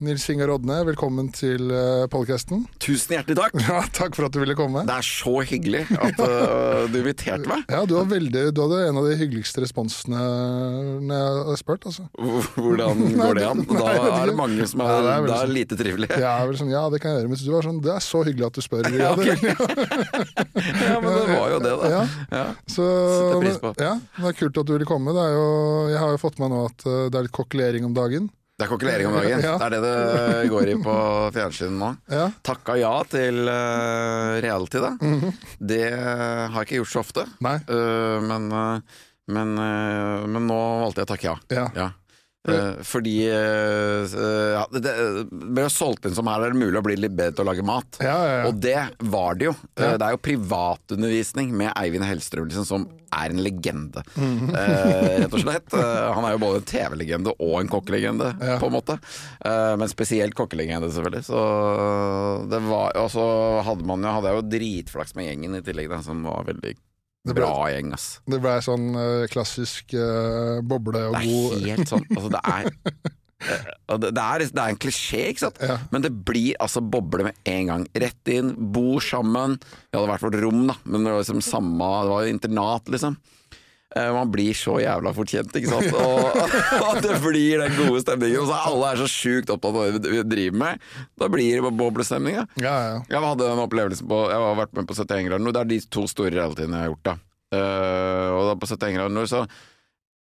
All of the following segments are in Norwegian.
Nils Ingar Odne, velkommen til uh, podkasten. Tusen hjertelig takk. Ja, takk for at du ville komme. Det er så hyggelig at uh, du inviterte meg. Ja, du, veldig, du, hadde en av de hyggeligste responsene når jeg har spurt. Altså. Hvordan går det an? Da er det mange som er, ja, det er sånn, lite trivelige. Ja, sånn, ja, det kan jeg gjøre. Men du var sånn Det er så hyggelig at du spør. Ja, okay. ja men det var jo det, da. Ja. Ja. Så, Setter pris på. Ja, det er kult at du ville komme. Jo, jeg har jo fått med nå at uh, det er litt kokkelering om dagen. Det er kokkelering om dagen. ja. Det er det det går i på fjernsynet nå. Ja. Takka ja til uh, reality, da. Mm -hmm. Det har jeg ikke gjort så ofte. Uh, men, uh, men, men, nå valgte jeg å takke ja. ja. Uh, fordi uh, ja, det, det ble jo solgt inn som her er det mulig å bli litt bedre til å lage mat. Ja, ja, og det var det jo. Uh, det er jo privatundervisning med Eivind Hellstrøm liksom, som er en legende, -hmm. rett og slett. han er jo både en TV-legende og en kokkelegende, på en måte. men spesielt kokkelegende, selvfølgelig. Så det var Og så hadde man jo, hadde jeg jo dritflaks med gjengen i tillegg, da, som var veldig det ble, Bra gjeng, ass. Det blei sånn uh, klassisk uh, boble og god Det er helt sånn. Altså, det er det, er, det er en klisjé, ikke sant? Ja. men det blir altså boble med en gang. Rett inn, bor sammen. Vi hadde hvert vårt rom, da, men det var liksom samme Det var jo internat, liksom. Man blir så jævla fortjent, ikke sant. Og, at det blir den gode stemningen. Og så alle er så sjukt opptatt av det vi driver med. Da blir det boblestemning. Ja. Ja, ja. Jeg hadde en opplevelse på Jeg har vært med på 71 grader nord. Det er de to store realityene jeg har gjort, da. Uh, og da på 71 grader nord så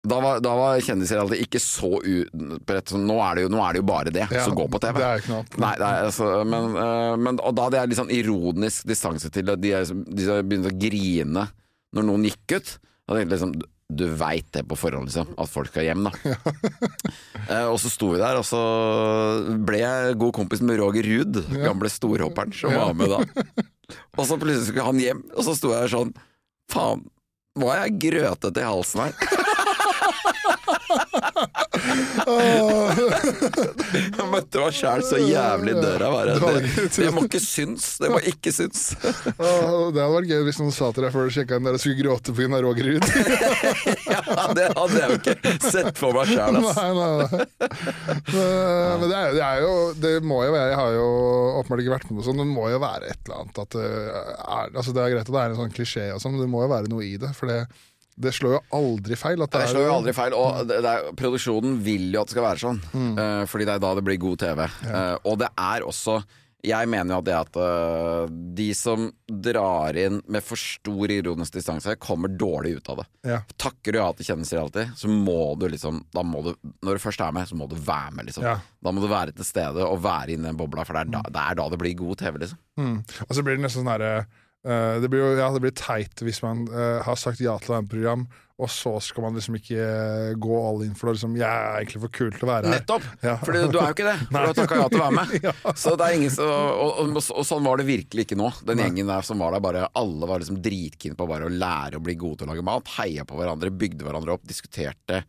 da var, da var kjendisreality ikke så utbredt som nå, er det jo, nå er det jo bare det ja, som går på TV. Det er ikke noe. Nei, nei, altså, men, uh, men, og da hadde jeg litt sånn ironisk distanse til at de, de begynte å grine når noen gikk ut. Liksom du veit det på forhånd, liksom, at folk skal hjem, da. eh, og så sto vi der, og så ble jeg god kompis med Roger Ruud, ja. gamle storhopperen som ja. var med da. Og så plutselig skulle han hjem, og så sto jeg sånn Faen, nå er jeg grøtete i halsen her. Jeg møtte meg sjæl så jævlig i døra. Bare. Det, det må ikke synes. Det må ikke synes. det hadde vært gøy hvis noen sa til deg før du sjekka inn der og skulle gråte pga. Roger Ruud. ja, det hadde jeg jo ikke sett for meg sjæl, Nei, nei, nei. Men det, er, det, er, jo Det må jo være Jeg har jo åpenbart ikke vært med på sånn, det må jo være et eller annet at det er, altså det er greit at det er en sånn klisjé, og sånn, men det må jo være noe i det. For det det slår jo aldri feil. det, det slår jo aldri feil, og det, det er, Produksjonen vil jo at det skal være sånn, mm. uh, fordi det er da det blir god TV. Ja. Uh, og det er også Jeg mener jo at det at uh, de som drar inn med for stor ironisk distanse, kommer dårlig ut av det. Ja. Takker du ja til kjendiser alltid, så må du liksom da må du, Når du først er med, så må du være med, liksom. Ja. Da må du være til stede og være inni den bobla, for det er, da, det er da det blir god TV, liksom. Mm. Og så blir det nesten sånn herre Uh, det, blir jo, ja, det blir teit hvis man uh, har sagt ja til et program, og så skal man liksom ikke uh, gå all in for det. Liksom, jeg er egentlig for kul til å være her. Nettopp! Ja. For du er jo ikke det. For du har takka ja til å være med. ja. Så det er ingen så, og, og, og, sånn var det virkelig ikke nå. Den Nei. gjengen der som var der, bare, alle var liksom dritkeen på bare å lære å bli gode til å lage mat. Heia på hverandre, bygde hverandre opp, diskuterte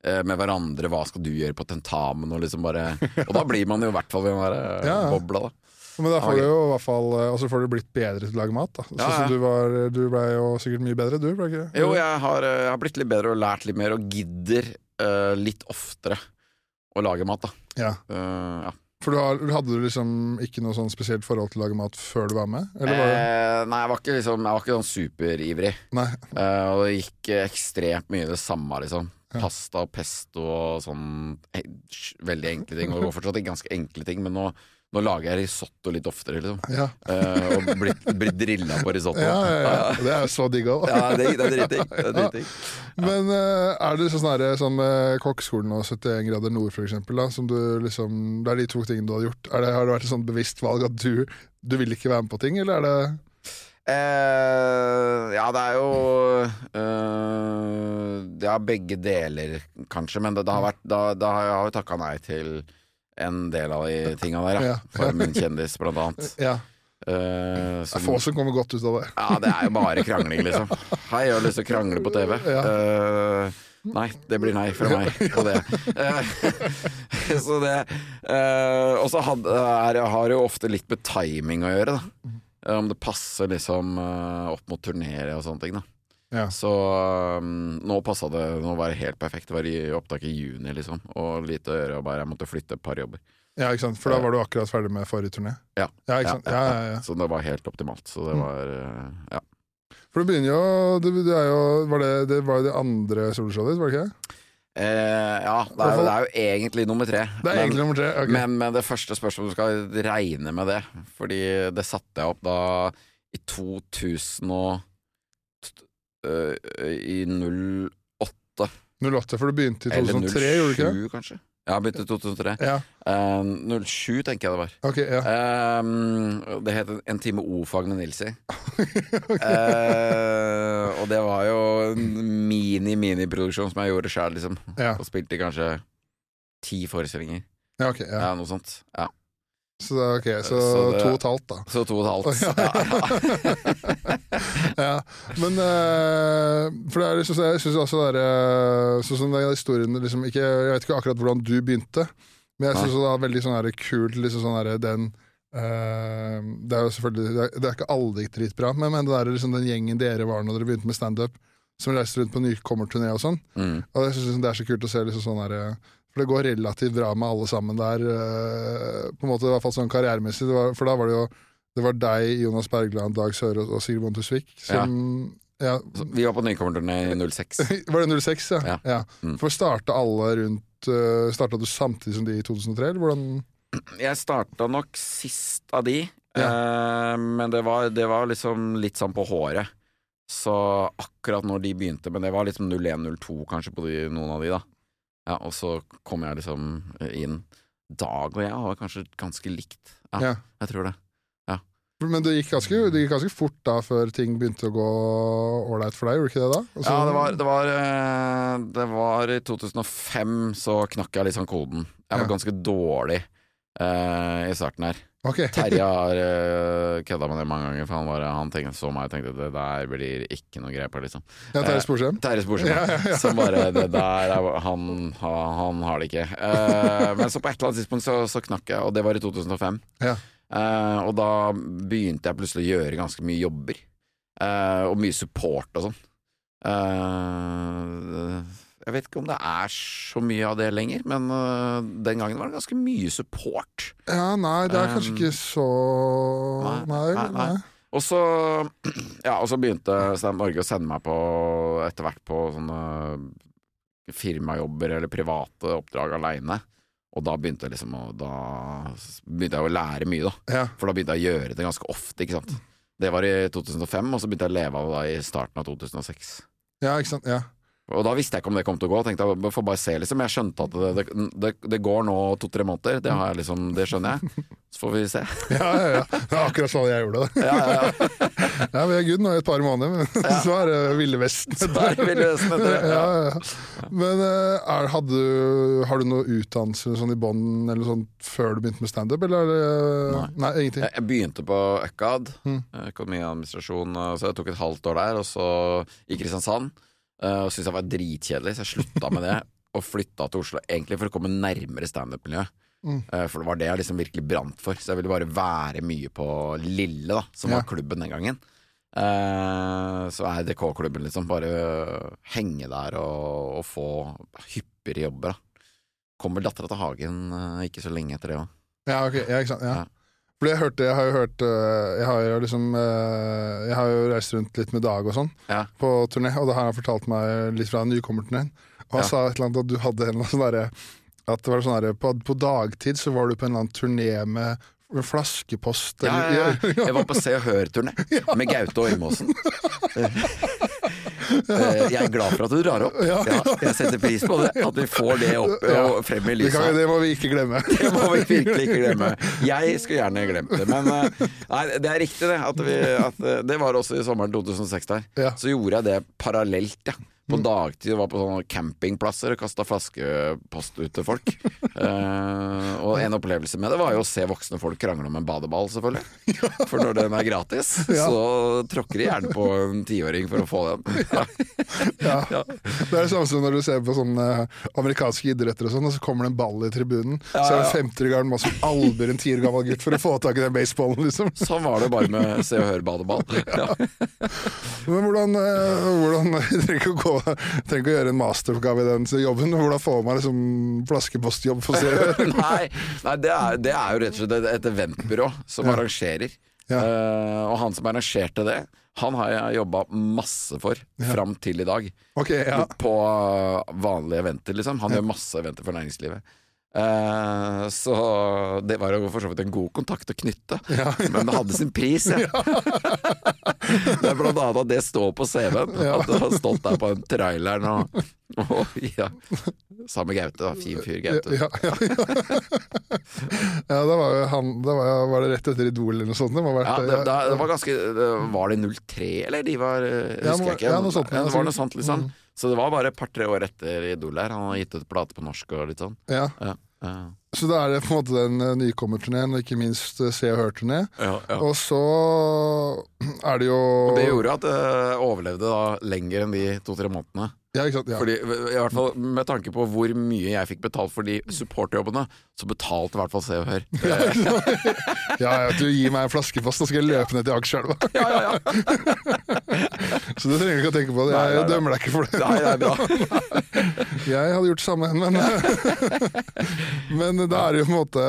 med hverandre hva skal du gjøre på tentamen, og liksom bare Og da blir man jo i hvert fall ved den der ja, bobla, da. Men da får du jo i hvert fall eh, Altså får du blitt bedre til å lage mat. da ja, ja. du, var, du ble jo sikkert mye bedre, du? ble ikke? Jo, jeg har, eh, jeg har, blitt litt bedre og lært litt mer, og gidder uh, litt oftere å lage mat. da Ja, uh, ja. For du Hadde du liksom ikke noe sånn spesielt forhold til å lage mat før du var med? Var eh, nei, jeg var ikke, liksom, jeg var ikke sånn superivrig. Eh, og det gikk ekstremt mye det samme, liksom. Ja. Pasta og pesto og sånn veldig enkle ting. Og det var fortsatt ganske enkle ting, men nå nå lager jeg risotto litt oftere, liksom. Ja. Uh, og blitt, blitt drilla på risotto. Ja, ja. Det er så digg òg. ja, det, det er dritdigg. Men uh, er det sånn, her, som uh, kokkeskolen og 71 grader nord, for eksempel, da, som du liksom, det er de to tingene du har gjort. Det, har det vært et sånn bevisst valg at du, du vil ikke være med på ting, eller er det Uh, ja, det er jo uh, Ja, begge deler, kanskje. Men det, det har vært da, da har jeg jo takka nei til en del av de tinga der, ja. For min kjendis, blant annet. Ja. Uh, som, det er få som kommer godt ut av det. Ja, det er jo bare krangling, liksom. Hei, jeg har lyst til å krangle på TV. Ja. Uh, nei, det blir nei fra meg på det. Uh, så det Og så har det jo ofte litt med timing å gjøre, da. Om det passer liksom opp mot turnere og sånne ting, da. Ja. Så um, nå passa det Nå var det helt perfekt. Det var i opptak i juni, liksom. Og lite å gjøre, og bare jeg måtte flytte et par jobber. Ja, ikke sant? For da var du akkurat ferdig med forrige turné? Ja. ja? Ja, ja, ja, Så det var helt optimalt. Så det mm. var Ja. For det begynner jo Det, det er jo Var det det, var det andre soloshowet ditt, var det ikke? Eh, ja, det er, det er, jo egentlig nummer tre. Det er men, egentlig nummer tre, okay. men, men det første spørsmålet du skal regne med det. Fordi det satte jeg opp da i 2000 og uh, I 08. 08, For du begynte i 2003, gjorde du ikke det? 07, kanskje. Ja, begynte i 2003. Ja. Eh, 07, tenker jeg det var. Okay, ja. uh, det het En time o-fag med Nilsi. okay. uh, og det var jo en mini-mini-produksjon som jeg gjorde sjæl, liksom. Ja. Og spilte kanskje ti forestillinger. Ja, okay, ja. ja, noe sånt. Ja. Så, okay, så, så det, to og et halvt, da. Så to og et halvt. ja, Men uh, For det er liksom, jeg syns også det er Sånn som den historien liksom, ikke, Jeg vet ikke akkurat hvordan du begynte, men jeg syns det er veldig sånn kult liksom sånn den uh, Det er jo selvfølgelig Det er, det er ikke alle gikk dritbra, men, men det er liksom den gjengen dere var når dere begynte med standup, som reiste rundt på nykommerturné og sånn. Mm. Og jeg synes det er så kult å se liksom sånn der, for det går relativt bra med alle sammen der, uh, på en måte i hvert fall sånn karrieremessig. For da var det jo det var deg, Jonas Bergland, Dag Søre og Sigrid Bonde Tusvik som ja. Ja. Vi var på nykommerturné i 06. var det 06, ja? ja. ja. Mm. For starta alle rundt uh, Starta du samtidig som de i 2003, eller hvordan Jeg starta nok sist av de, eh, men det var, det var, liksom litt sånn på håret. Så akkurat når de begynte, men det var liksom 01-02 kanskje på de, noen av de, da. Ja, og så kom jeg liksom inn. Dag og jeg var kanskje ganske likt. Ja, ja. jeg tror det. Ja. Men det gikk, ganske, det gikk, ganske, fort da før ting begynte å gå ålreit for deg, gjorde ikke det da? Også, ja, det var, det, var, eh, det var, i 2005 så knakk jeg liksom koden. Jeg var ganske dårlig i starten her. Okay. Terje har uh, kødda med det mange ganger, for han, var, han tenkte, så meg og tenkte det der blir ikke noe greie på, liksom. Ja, Terje Sporsem? Uh, Terje Sporsem, ja, ja, ja. Som bare Det der han, han, har det ikke. Uh, men så på et eller annet tidspunkt så, så knakk jeg, og det var i 2005. Ja. Uh, og da begynte jeg plutselig å gjøre ganske mye jobber. og mye support og sånn. Uh, jeg vet ikke om det er så mye av det lenger, men uh, den gangen var det ganske mye support. Ja, nei, det er kanskje um, ikke så Nei. nei, nei. nei. Og så, ja, og så begynte Stein Norge å sende meg på etter hvert på sånne firmajobber eller private oppdrag aleine. Og da begynte jeg liksom å, da begynte jeg å lære mye, da. Ja. For da begynte jeg å gjøre det ganske ofte, ikke sant. Det var i 2005, og så begynte jeg å leve av det i starten av 2006. Ja, ikke sant, ja og da visste jeg ikke om det kom til å gå. Tenkte jeg får bare se, liksom. Jeg skjønte at det, det, det går nå to-tre måneder. Det, har jeg liksom, det skjønner jeg. Så får vi se. ja, ja, ja. Det er akkurat sånn jeg gjorde det. ja, ja, ja. ja, vi er good nå i et par måneder, men ja. så er det Ville Vesten. Er etter det. Ja, ja. Men eh, er, hadde, har du noe utdannelse sånn i bånn eller sånn før du begynte med standup, eller? Nei. Nei, ingenting. Jeg begynte på Økkad, mm. økonomi og administrasjon, så jeg tok et halvt år der, og så i Kristiansand. Uh, og syntes jeg var dritkjedelig, så jeg slutta med det. Og flytta til Oslo egentlig for å komme nærmere standup-miljøet. Mm. Uh, for det var det jeg liksom virkelig brant for. Så jeg ville bare være mye på Lille, da, som ja. var klubben den gangen. Uh, så er DK-klubben, liksom. Bare henge der og, og få hyppigere jobber, da. Kommer dattera til Hagen ikke så lenge etter det òg. Ja, okay. ja, ikke sant. Ja. ja. Fordi jeg, hørte, jeg har jo hørt eh, Jeg har jo liksom eh, Jeg har jo reist rundt litt med Dag og sånn ja. på turné, og da har han fortalt meg litt fra nykommerturneen. Og han ja. sa et eller annet at du hadde en sånn derre At det var sånn derre på, på, dagtid så var du på en eller annen turné med flaskepost. Ja, ja, ja. Jeg var på Se og Hør-turné med Gaute og Ormåsen. Eh, jeg er glad for at du drar opp. Ja, jeg setter pris på det. At vi får det opp og frem i lyset. Det, det, må vi ikke glemme. Det må vi virkelig ikke glemme. Jeg skulle gjerne glemt det. Men eh, nei, det er riktig det. At vi, at eh, det var også i sommeren 2006 der. Så gjorde jeg det parallelt, ja på dagtid var på sånne campingplasser og kasta flaskepost ut til folk. eh, og en opplevelse med det var jo å se voksne folk krangle om en badeball, selvfølgelig. For når den er gratis, ja. så tråkker de gjerne på en tiåring for å få den. ja. ja. Det er det samme som når du ser på sånne amerikanske idretter og sånn, og så kommer det en ball i tribunen. Så er det 50 år gammel mann som albuer en tiår gammel gutt for å få tak i den baseballen, liksom. Sånn var det bare med Se og Hør badeball. Men hvordan, eh, hvordan Jeg trenger ikke å gå trenger ikke å gjøre en masteroppgave i den jobben. Hvordan får man liksom flaskepostjobb for Se nei, nei det, er, det, er, jo rett og slett et eventbyrå som ja. arrangerer. Ja. Uh, og han som arrangerte det, han har jeg jobba masse for ja. fram til i dag. Okay, ja. På vanlige eventer, liksom. Han gjør masse eventer for næringslivet. Uh, så det var jo for så vidt en god kontakt å knytte, ja. men det hadde sin pris, ja. det er blant annet at det står på CV-en. At du har stått der på en traileren og, og ja. Samme Gaute, da. Fin fyr, Gaute. Ja, ja, ja. da var, han, da var, var, det rett etter Idol eller noe sånt? Det, vært, ja, det, det, var ganske Var det 03, eller? De var Husker jeg ikke. Ja, noe sånt, det var noe sånt, liksom. Mm. Så det var bare et par-tre år etter Idol her. Han har gitt ut plate på norsk og litt sånn. Ja. ja. ja. Så da er det på en måte den uh, nykommerturneen, og ikke minst uh, Se og Hør-turné. Ja, og så er det jo Det gjorde at det uh, overlevde da lenger enn de to-tre månedene. Ja, ikke sant? Ja. Fordi, i hvert fall Med tanke på hvor mye jeg fikk betalt for de supporterjobbene, så betalte i hvert fall Se og Hør. ja, ja, du gir meg en flaskepost, så skal jeg løpe ned til Akerselva. ja, ja, ja. så du trenger ikke å tenke på. Jeg nei, nei, nei. dømmer deg ikke for det. Nei, det er bra. jeg hadde gjort samme, men Men da er det jo på en måte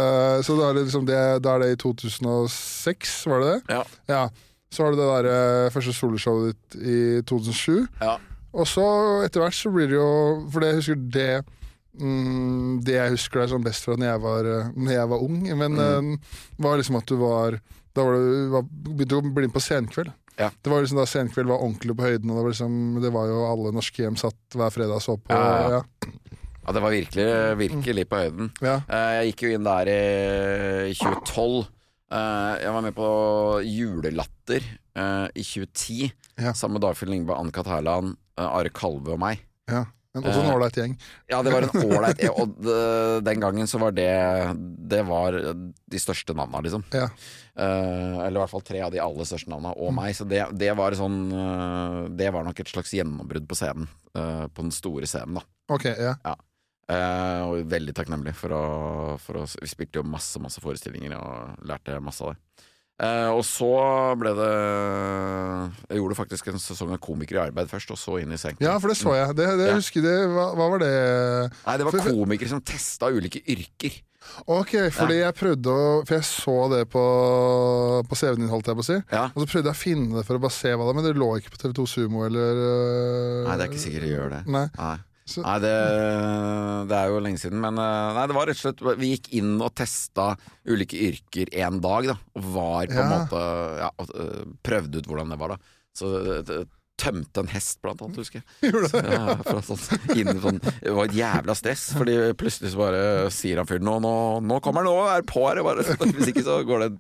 Så da er det, liksom det, da er det i 2006, var det det? Ja. ja. Så har du det der eh, første soloshowet ditt i 2007. Ja. Og så etter hvert så blir det jo For jeg husker det mm, Det jeg husker deg som best fra når jeg var, når jeg var ung, men mm. um, var liksom at du var Da var du var, begynte å bli med på Senkveld. Ja. Det var liksom da Senkveld var ordentlig på høyden, og det var, liksom, det var jo alle norske hjem satt hver fredag og så på. Ja, ja. ja, det var virkelig, virkelig på høyden. Eh, jeg gikk jo inn der i 2012. Eh, jeg var med på Julelatter eh, i 2010 sammen med Dagfinn Lingbe, Ann-Kat. Hærland, Eh, Are Kalve og meg. Ja, men Også en eh, ålreit gjeng. Ja, det var en ålreit gjeng. Og den gangen så var det Det var de største navna, liksom. Ja. Uh, eller i hvert fall tre av de aller største navna, og mm. meg. Så det, det var sånn uh, Det var nok et slags gjennombrudd på scenen. Uh, på den store scenen, da. Ok, ja, ja. og veldig takknemlig for å, for å Vi spilte jo masse, masse forestillinger og lærte masse av det. Uh, og så ble det Jeg gjorde faktisk en sesong av Komiker i arbeid først, og så inn i senken. Ja, for det så jeg. Det, det ja. husker det. Hva, hva, var det? Nei, Det var komikere som testa ulike yrker. Ok, fordi ja. jeg prøvde å For jeg så det på, på CV-en din, holdt jeg på å si. Ja. Og så prøvde jeg å finne det for å bare se hva det var, men det lå ikke på TV2 Sumo eller. Nei, det er ikke sikkert det gjør det. Nei. nei. Så. Nei, det, det, er jo lenge siden. Men eh, nei, det var rett og slett Vi gikk inn og testa ulike yrker én dag, da. Og var på en måte ja, eh, Prøvde ut hvordan det var, da. Så tømte en hest, blant annet, husker jeg. Gjorde det? Ja, sånn, inn, sånn, det var et jævla stress, fordi plutselig så bare sier han fyren nå, nå, nå kommer han, nå er på her! Hvis ikke så går det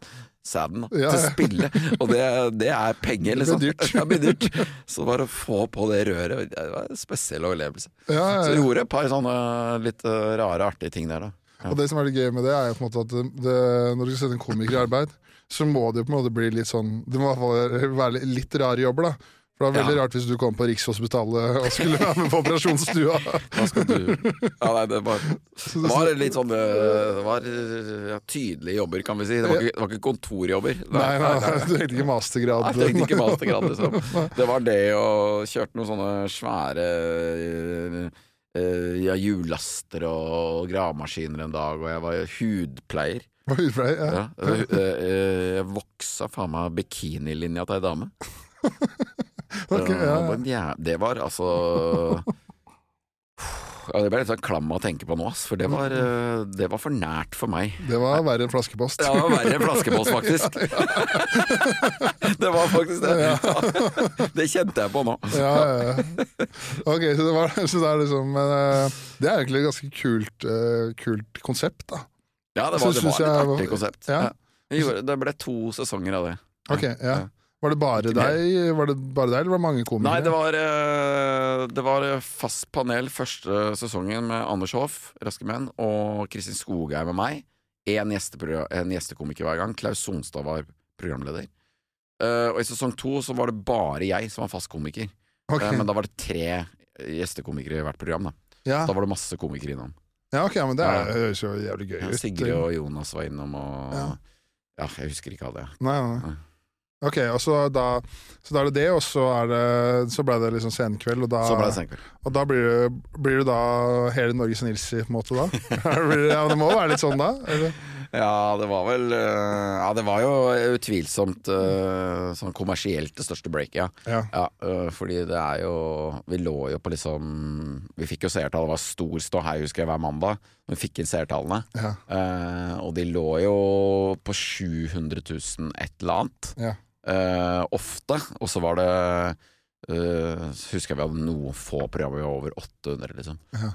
sæden ja, til å spille. Og det, det, er penger, liksom. Det blir dyrt. dyrt. Så bare å få på det røret, det var en spesiell overlevelse. Ja, ja, så gjorde et par sånne litt uh, rare, artige ting der, da. Og det som er det gøy med det, er jo på en måte at det, det, når du skal sette en komiker i arbeid, så må det jo på en måte bli litt sånn Det må i hvert fall være litt rare jobber, da. For det var veldig ja. rart hvis du kom på Rikshospitalet og skulle være med på operasjonsstua. Hva skal du Ja, nei, det var, var litt sånn Det var ja, tydelige jobber, kan vi si. Det var ikke, det var ikke kontorjobber. Nei, nei, nei, du trengte ikke mastergrad. Nei, jeg ikke mastergrad liksom. Det var det å kjørte noen sånne svære uh, ja, hjullaster og gravemaskiner en dag, og jeg var hudpleier. Var Hudpleier, ja. ja jeg, jeg, jeg voksa faen meg bikinilinja til ei dame. okay, ja, ja. Det var altså ja, Det ble litt sånn klam å tenke på nå, for det var, eh, det var, for nært for meg. Det var verre enn flaskepost. Ja, verre enn flaskepost, faktisk. det var faktisk det. Ja. det kjente jeg på nå. ja, ja, Ok, så det, var, så det er liksom uh, Det er egentlig et ganske kult, uh, kult konsept, da. Ja, det var, det var et artig konsept. Det ble to sesonger av det. Ok, ja var det bare deg, var det bare deg, eller var det mange komikere? Nei, det var, eh, det var fast panel første sesongen med Anders Hoff, Raske menn, og Kristin Skogheim og meg. Én gjestekomiker hver gang. Klaus Sonstad var programleder. Eh, og i sesong to så var det bare jeg som var fast komiker. Okay. Eh, men da var det tre gjestekomikere i hvert program. Da, ja. da var det masse komikere innom. Ja, ok, men det høres jo jævlig gøy ut. Ja, Sigrid og Jonas var innom, og ja. ja jeg husker ikke av det. Nei, nei. Ok, og så da, så da er det det, og så, er det, så ble det liksom senkveld. Og da, så ble det senkveld. Og da blir det, blir det da hele Norges Nilsi, på en måte, da? ja, det må være litt sånn da? Eller? Ja, det var vel uh, Ja, det var jo utvilsomt uh, sånn kommersielt det største breaket, ja. ja. ja uh, fordi det er jo Vi lå jo på liksom Vi fikk jo seertall, det var stor ståhei, husker jeg, hver mandag. Vi fikk inn seertallene. Ja. og de lå jo på 700 000 et eller annet. Ja. Ofte. Og så var det Husker jeg vi hadde noen få programmer vi var over 800, liksom. Ja.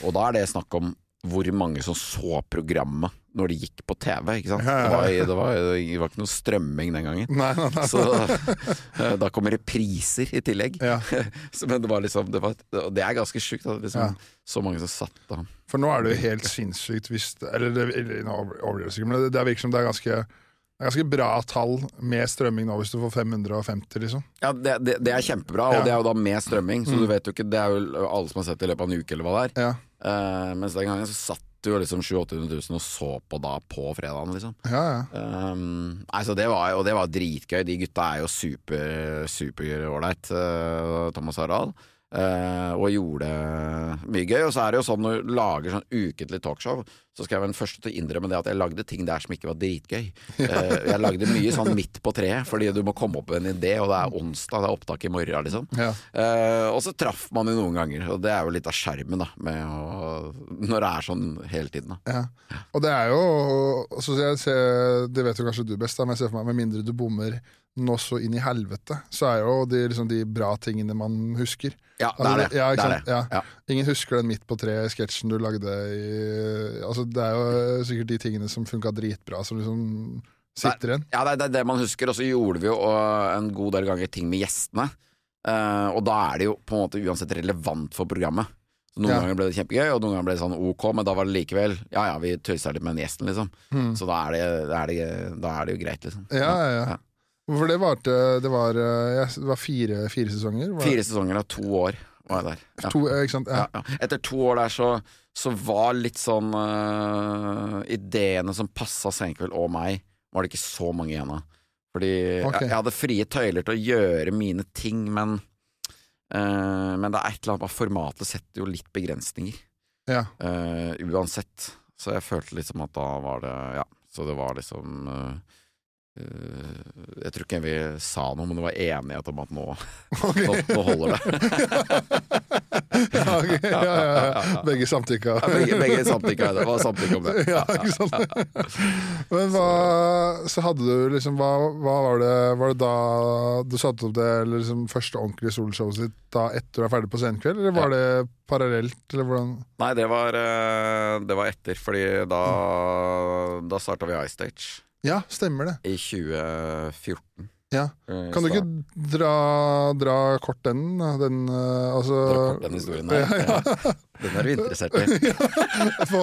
og da er det snakk om hvor mange som så programmet når det gikk på TV. Ikke sant? Det, var, det, var, det, var, ikke noe strømming den gangen. Nei, nei, nei. Så da kommer repriser i tillegg. Ja. Men det var liksom Det, var, det er ganske sjukt. Liksom, ja. Så mange som satt da. For nå er det jo helt sinnssykt hvis Eller det, eller, men det virker som det er ganske det er ganske bra tall med strømming nå, hvis du får 550, liksom. Ja, det, det, det er kjempebra, og ja. det er jo da med strømming, så mm. du vet jo ikke Det er jo alle som har sett det i løpet av en uke, eller hva det er. Ja. Uh, mens den gangen så satt du jo liksom 700 000 og så på da på fredagen, liksom. Ja, ja. Um, altså det var, og det var dritgøy. De gutta er jo super, super ålreit, uh, Thomas Harald. Uh, og gjorde mye gøy. Og så er det jo sånn når du lager sånn ukentlig talkshow, så skal jeg være den første til å innrømme det at jeg lagde ting der som ikke var dritgøy. Uh, jeg lagde mye sånn midt på treet, fordi du må komme opp med en idé, og det er onsdag, det er opptak i morgen, liksom. Ja. Uh, og så traff man jo noen ganger, og det er jo litt av skjermen da, å, når det er sånn hele tiden. Da. Ja. Og det er jo ser, Det vet jo kanskje du best, da, men jeg ser for meg med mindre du bommer nå så inn i helvete, så er jo de, liksom, de bra tingene man husker. Ja, det er det. Ja, det, er det. Ja. Ingen husker den midt på tre-sketsjen du lagde i Altså, Det er jo sikkert de tingene som funka dritbra, som liksom sitter igjen. Ja, det er det man husker. Og så gjorde vi jo en god del ganger ting med gjestene. Uh, og da er det jo på en måte uansett relevant for programmet. Så Noen ja. ganger ble det kjempegøy, og noen ganger ble det sånn ok, men da var det likevel Ja ja, vi tøysa litt med den gjesten, liksom. Mm. Så da er, det, da, er det, da er, det, jo greit, liksom. Ja, ja, ja. For det varte det, var, ja, det var fire, fire sesonger? Var fire sesonger av to år var jeg der. Ja. To, ikke sant? Ja. Etter to år der så, så var litt sånn uh, Ideene som passa Senkveld og meg, var det ikke så mange igjen av. Fordi okay. jeg, jeg, hadde frie tøyler til å gjøre mine ting, men uh, Men det er et eller annet med formatet setter jo litt begrensninger. Ja. Uh, uansett. Så jeg følte liksom at da var det Ja, så det var liksom Eh, jeg tror ikke vi sa noe, men det var enighet om at nå, okay. nå, nå holder det. ja, okay. ja, ja, begge samtykka. begge, begge samtykka. Det var samtykke om det. Ja, ikke sant? Men hva Så hadde du liksom Hva, hva var det Var det da du satte opp det liksom første ordentlige solshowet sitt da etter du er ferdig på Senkveld, eller var det parallelt, eller hvordan? Nei, det var, eh, det var etter, fordi da, da starta vi iStage. Ja, stemmer det. I 2014. Ja. Eh, kan du ikke dra, dra kort den? den uh, altså, dra kort den historien der. Ja, ja. Den er du interessert i. på,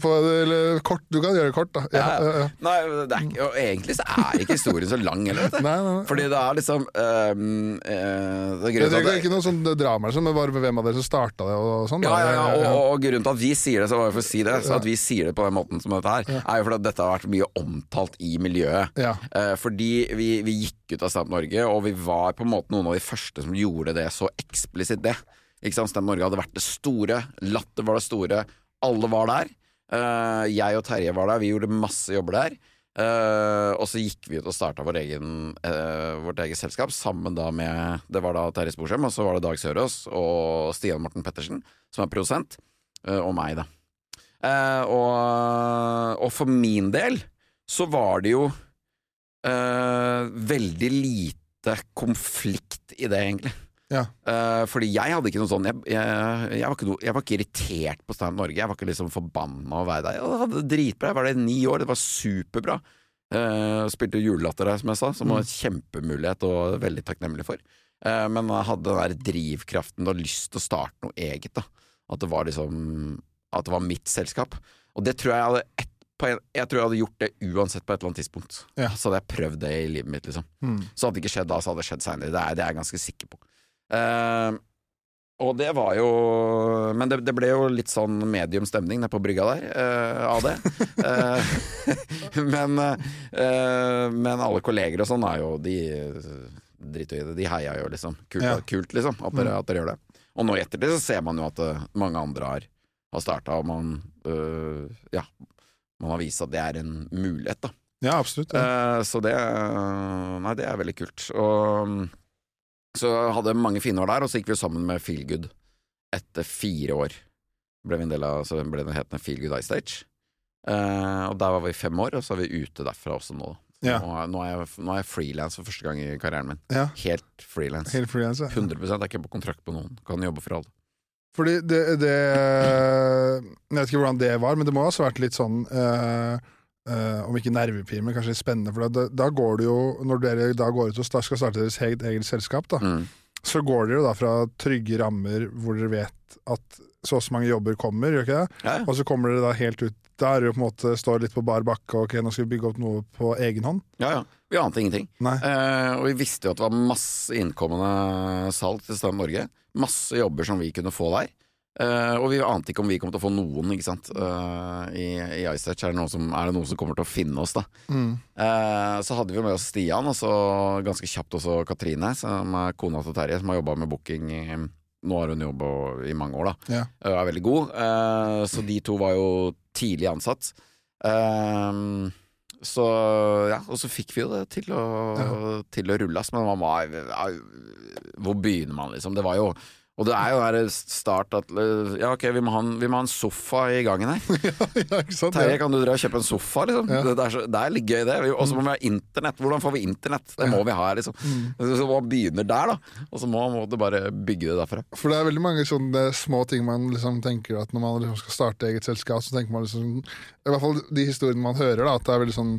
på, eller, kort, du kan gjøre det kort, da. Ja, nei, ikke, og egentlig så er ikke historien så lang heller. Nei, nei, Fordi det er liksom um, uh, det, er det er ikke noe sånn drama, liksom, men bare hvem av dere som starta det? Og sånn, ja, ja, og, og, grunnen til at vi sier det, så bare for å si det, så at vi sier det på den måten som dette her, er jo fordi at dette har vært mye omtalt i miljøet. Uh, fordi vi, vi gikk ut av Stamp Norge, og vi var på en måte noen av de første som gjorde det så eksplisitt, det. Ikke sant? Stem Norge hadde vært det store. Latter var det store. Alle var der. Uh, jeg og Terje var der. Vi gjorde masse jobber der. Uh, og så gikk vi ut og starta vår uh, vårt eget selskap sammen da med Det var da Terje Sporsem, og så var det Dag Sørås og Stian Morten Pettersen, som er produsent, og meg, da. Og, og, for min del så var det jo veldig lite konflikt i det, egentlig. Ja. Uh, fordi jeg hadde ikke noe sånn Jeg, jeg, jeg, var, ikke noe, jeg var, ikke irritert på Stand Norge. Jeg var ikke liksom forbanna å være der. Jeg hadde det dritbra. Jeg var der i ni år. Det var superbra. Uh, spilte julelatter der, som jeg sa, som var en mm. kjempemulighet og veldig takknemlig for. Uh, men jeg hadde den der drivkraften og lyst til å starte noe eget. da At det var liksom At det var mitt selskap. Og det tror jeg hadde et, en, jeg tror jeg hadde gjort det uansett på et eller annet tidspunkt. Ja. Så hadde jeg prøvd det i livet mitt. liksom mm. Så hadde det ikke skjedd da, så hadde det skjedd seinere. Det, det, er jeg ganske sikker på. Uh, Og det var jo Men det, det, ble jo litt sånn medium stemning nede på brygga der uh, av det. uh, men, uh, men, alle kolleger og sånn er jo De driter i det. De heier jo, liksom. Kult, ja. kult liksom, at dere, mm. at dere, gjør det. Og nå i ettertid så ser man jo at mange andre har, har starta, og man Ja, man har vist at det er en mulighet, da. Ja, absolutt. Ja. så det Nei, det er veldig kult. Og så hadde mange fine år der, og så gikk vi sammen med Feelgood etter fire år. Ble vi en del av, så ble det hetende Feelgood Ice Stage. Uh, og der var vi fem år, og så er vi ute derfra også nå. Ja. Nå, er jeg, nå jeg frilans for første gang i karrieren min. Ja. Helt frilans. Helt freelance, ja. 100 Jeg er ikke på kontrakt på noen. Kan jobbe for alle. Fordi det, det Jeg vet ikke hvordan det var, men det må ha vært litt sånn uh, Uh, om ikke nervepirrende, men kanskje spennende. For da, da, går det jo, når dere da går ut og skal starte deres eget, eget selskap, da, mm. så går dere jo da fra trygge rammer hvor dere vet at så og så mange jobber kommer, gjør ikke det? Ja. Og så kommer dere da helt ut Da er det jo på en måte står litt på bar bakke og ok, nå skal vi bygge opp noe på egen hånd. Ja, ja. Vi ante ingenting. Uh, og vi visste jo at det var masse innkommende salg til Stand Norge. Masse jobber som vi kunne få der. Uh, og vi ante ikke om vi kom til å få noen ikke sant? Uh, i, i iSetch. Er, er, det noen som kommer til å finne oss, da? Mm. Uh, så hadde vi med oss Stian, og så ganske kjapt også Katrine, som er kona til Terje, som har jobba med booking i nå har hun jobba i mange år, da. Ja. Uh, er veldig god. så de to var jo tidlig ansatt. så ja, og så fikk vi jo det til å, ja. til å rulle. Men man var Hvor begynner man, liksom? Det var jo og det er jo der start at Ja, ok, vi må ha en, må ha en sofa i gangen her. ja, ja, ikke sant Terje, kan du dra og kjøpe en sofa, liksom? Ja. Det, er så, det, er litt gøy, det. Og så må vi ha internett. Hvordan får vi internett? Det må vi ha her, liksom. Mm. Så man begynner der, da. Og så må man bare bygge det derfra. For det er veldig mange sånne små ting man liksom tenker at når man liksom skal starte eget selskap, så tenker man liksom I hvert fall de historiene man hører, da, at det er veldig sånn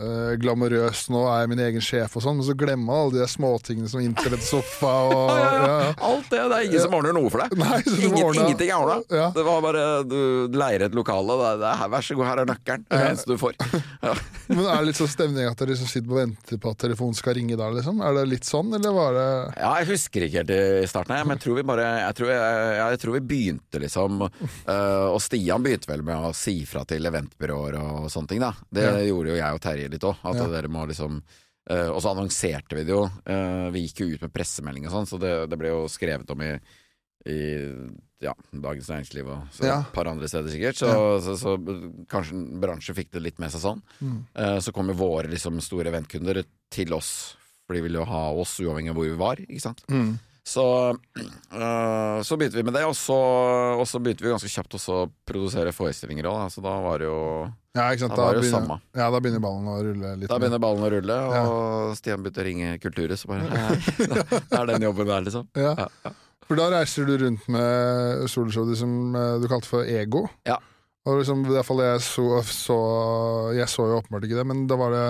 uh, glamorøs nå, er jeg min egen sjef og sånn, men så glemmer man alle de småtingene som internettsofa og ja, ja. Alt det. Det er ingen som ordner noe for deg. Nei, Ingen, ingenting er ordna. Det var bare du leier et lokale, det, det er, vær så god, her er nøkkelen. Det er det eneste du får. men er det litt sånn stemning at dere liksom sitter og venter på at telefonen skal ringe da, liksom? Er det litt sånn, eller var det Ja, jeg husker ikke helt i starten, men jeg tror vi bare Jeg tror, jeg, jeg tror vi begynte, liksom. Uh, og Stian begynte vel med å si fra til eventbyråer og sånne ting, da. Det gjorde jo jeg og Terje litt òg. At ja. dere må liksom uh, Og så annonserte vi det jo. Uh, vi gikk jo ut med pressemelding og sånn, så det, det, ble jo skrevet om i, i ja, Dagens Næringsliv og så ja. et par andre steder sikkert. Så, så, så, så kanskje bransjen fikk det litt med seg sånn. Mm. Uh, så kommer våre liksom, store eventkunder til oss, for de ville jo ha oss uavhengig av hvor vi var. Ikke sant? Mm. Så, øh, så begynte vi med det, og så, og så begynte vi ganske kjapt å produsere forestillinger òg. Så da var det jo ja, ikke sant? Da, da, begynner, ja, da begynner ballen å rulle litt. Da begynner ballen å rulle, og ja. Stian begynte å ringe Kulturhuset. Så bare Det er den jobben der, liksom. Ja. Ja, For da reiser du rundt med soloshowet som eh, du kalte for Ego. Ja. Og liksom, i hvert fall jeg så, så Jeg så jo åpenbart ikke det, men da var det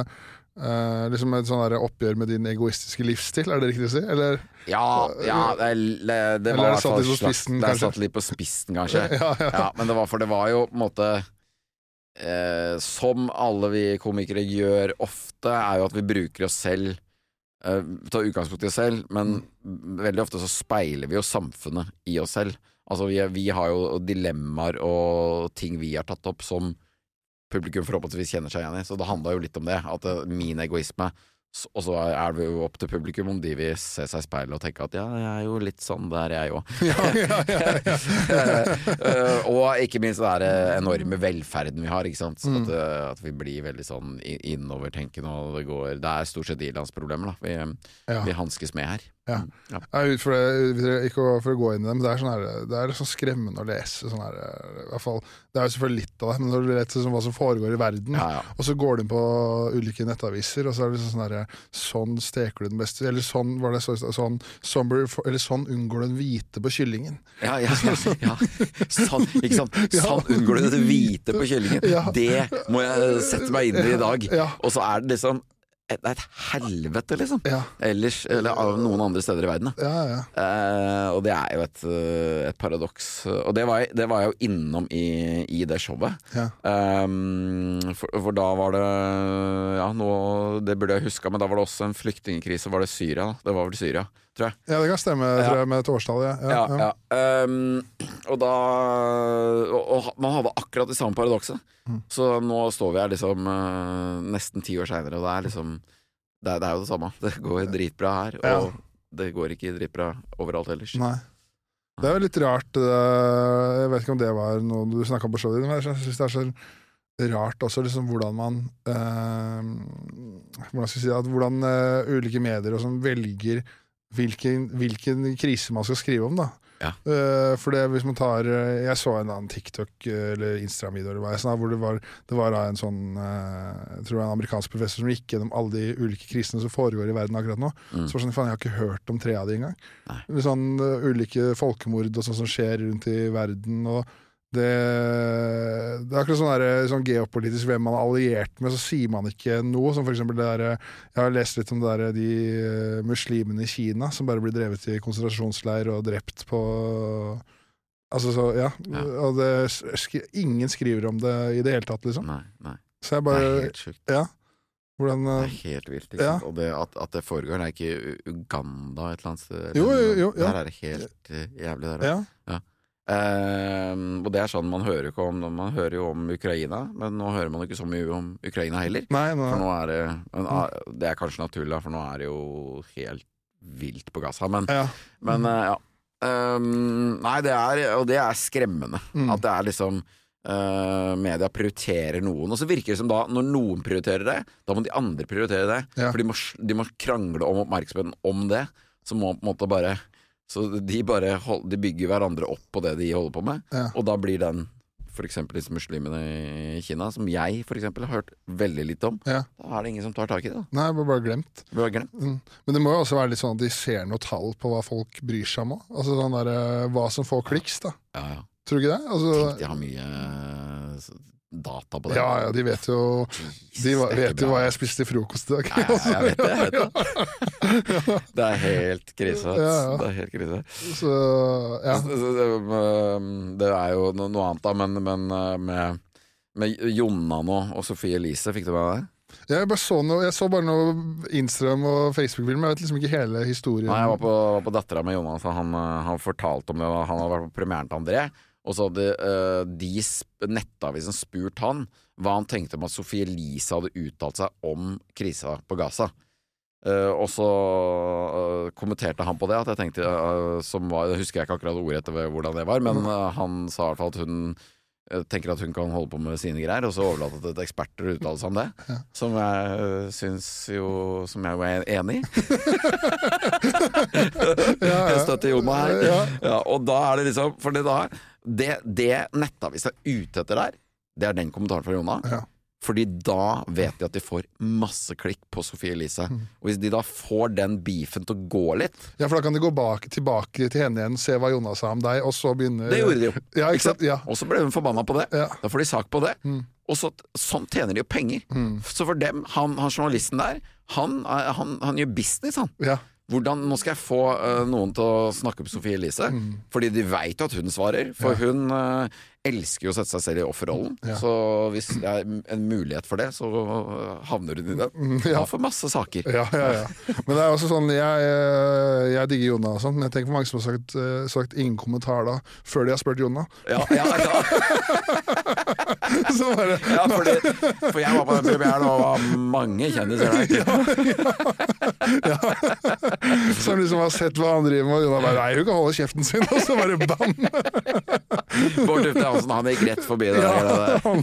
Uh, liksom Et sånn oppgjør med din egoistiske livsstil, er det riktig å si? Eller, ja, ja, det, det, det var i hvert fall spissen, Det er satt litt på spissen, kanskje. ja, ja. ja, men det var for det var jo på en måte eh, Som alle vi komikere gjør ofte, er jo at vi bruker oss selv eh, Tar utgangspunkt i oss selv, men mm. veldig ofte så speiler vi jo samfunnet i oss selv. Altså vi, vi har jo dilemmaer og ting vi har tatt opp som publikum forhåpentligvis kjenner seg igjen i. Så det handla jo litt om det. At eh, min egoisme og så er det jo opp til publikum om de vil se seg i speilet og tenke at ja, jeg er jo litt sånn der, jeg òg. Eh, og ikke minst den der enorme velferden vi har. Ikke sant? Mm. At, eh, at, vi blir veldig sånn innovertenkende, og det går Det er stort sett ilandsproblemer da vi, vi hanskes med her. Ja. Mm, ja. For det, ikke for å gå inn i det, men det er, sånn her, det er sånn skremmende å lese. Sånn her, fall, det er jo selvfølgelig litt av det, men når du leser sånn, hva som foregår i verden, ja, ja. og så går du inn på ulike nettaviser, og så er det sånn her Sånn steker du den beste Eller sånn var det så, sånn, sånn, eller sånn unngår du den hvite på kyllingen. Ja, ja, ja. Sånn, ikke sant? Sånn unngår du den hvite på kyllingen. Det må jeg sette meg inn i i dag. Og så er det liksom et, et helvete, liksom. Ja. Ellers, eller av noen andre steder i verden. Ja, ja. Eh, og det er jo et, eh, et paradoks. Og det var, det var, jeg jo innom i, i det showet. Um, for, for, da var det Ja, nå, det burde jeg huska, men da var det også en flyktningkrise. Var det Syria? da? Det var vel Syria, tror jeg. Ja, det kan stemme tror jeg, med et årstall. Ja. ja, um, og da og, og, man hadde akkurat det samme paradokset. Mm. Så nå står vi her liksom uh, nesten ti år seinere, og det er liksom det er, det er, jo det samme. Det går dritbra her, og det går ikke dritbra overalt ellers. Nei. Det er jo litt rart Jeg vet ikke om det var noe du snakka om på showet ditt, men jeg syns det er så rart også liksom hvordan man eh, Hvordan skal jeg si at hvordan uh, ulike medier og velger hvilken, hvilken, krise man skal skrive om. da ja. Uh, for det, hvis man tar uh, Jeg så en annen TikTok uh, eller Instagram-video hvor det var, det var en sånn Jeg tror det var en amerikansk professor som gikk gjennom alle de ulike krisene som foregår i verden akkurat nå. Mm. Så var sånn, faen, Jeg har ikke hørt om tre av de engang. Sånn, ulike folkemord og sånt som skjer rundt i verden. og det, det, er akkurat sånn, der, sånn geopolitisk hvem man er alliert med, så sier man ikke noe. Som for eksempel det der, Jeg har lest litt om det der, de uh, muslimene i Kina som bare blir drevet i konsentrasjonsleir og drept på Altså så, ja. ja. Og det, ingen skriver om det i det hele tatt, liksom. Nei, nei. Så jeg bare Det er helt sjukt. Ja. Hvordan, det er helt vilt. Ja. Og det, at, at, det foregår, det er ikke Uganda et eller annet sted? Jo, jo, jo, ja. Der er det helt uh, jævlig, der. Ja. ja. Uh, og det er sånn man hører ikke om Man hører jo om Ukraina, men nå hører man ikke så mye om Ukraina heller. Nei, nei. For nå er det men, ah, Det er kanskje naturlig, for nå er det jo helt vilt på Gaza. Men ja. Men, uh, ja. Um, nei, det er Og det er skremmende. Mm. At det er liksom uh, Media prioriterer noen, og så virker det som da, når noen prioriterer det, da må de andre prioritere det. Ja. For de må, de må krangle om oppmerksomheten om det. Så må på en måte bare så de bare hold, de bygger hverandre opp på det de holder på med, ja. og da blir den f.eks. disse muslimene i Kina, som jeg for eksempel, har hørt veldig lite om, ja. da er det ingen som tar tak i det. Da. Nei, bare, bare glemt. Bare glemt. Mm. Men det må jo også være litt sånn at de ser noe tall på hva folk bryr seg om òg. Altså sånn der, eh, hva som får kliks, da. Ja, ja. Tror du ikke det? Altså, Tenk de har mye data på det. Ja, ja, de vet jo De vet jo hva jeg spiste til frokost i dag. Ja, jeg vet det. Jeg vet det. det er helt krise. Ja, ja. Det er helt krise. Så, ja. Det er jo noe annet, da, men, men eh, med, med Jonna nå og Sofie Elise, fikk du med deg det? Jeg, bare så noe, jeg så bare noe Instagram og Facebook-film, jeg vet liksom ikke hele historien. Nei, Jeg var på, på Dattera med Jonas, han, eh, han fortalte om det. Han hadde vært på premieren til André. Og så hadde uh, de nettavisen spurt han hva han tenkte om at Sophie Elise hadde uttalt seg om krisa på Gaza. Uh, og så uh, kommenterte han på det, at jeg tenkte som var, Husker jeg ikke akkurat ordet etter hvordan det var, men han sa i hvert fall at hun tenker at hun kan holde på med sine greier, og så overlater det til eksperter å uttale seg om det. Ja. Som jeg uh, syns jo Som jeg jo er enig i. ja, ja. Støtter Jonna her. Ja. og da er det liksom For det da det, det Nettavisa er ute etter der, det er den kommentaren fra Jonna. Ja. Fordi da vet de at de får masse klikk på Sophie Elise. Mm. Og hvis de da får den beefen til å gå litt Ja, for da kan de gå bak, tilbake til henne igjen, se hva Jonna sa om deg, og så begynne Det gjorde de jo. Ja? Ja. Og så ble hun forbanna på det. Ja. Da får de sak på det. Mm. Og så, sånn tjener de jo penger. Mm. Så for dem, han, han journalisten der, han, han, han, gjør business, han. Hvordan, nå skal jeg få uh, noen til å snakke med Sofie Elise, mm. fordi de veit jo at hun svarer. For ja. hun uh, elsker jo å sette seg selv i offerrollen. Ja. Så hvis det er en mulighet for det, så havner hun i den. Mm, ja. får masse saker. Ja, ja, ja. Men det er også sånn, jeg, jeg digger Jonna og sånn, men jeg tenker på mange som har sagt, eh, sagt, ingen kommentar da, før de har spurt Jonna. Ja, ja, ja. så bare Ja, fordi, for jeg var på den premieren og var mange kjendiser der. ja, ja. Som liksom har sett hva han driver med, og bare Nei, hun kan holde kjeften sin, og så bare bam! Bård Tufte Hansen, han gikk rett forbi det. Ja, han,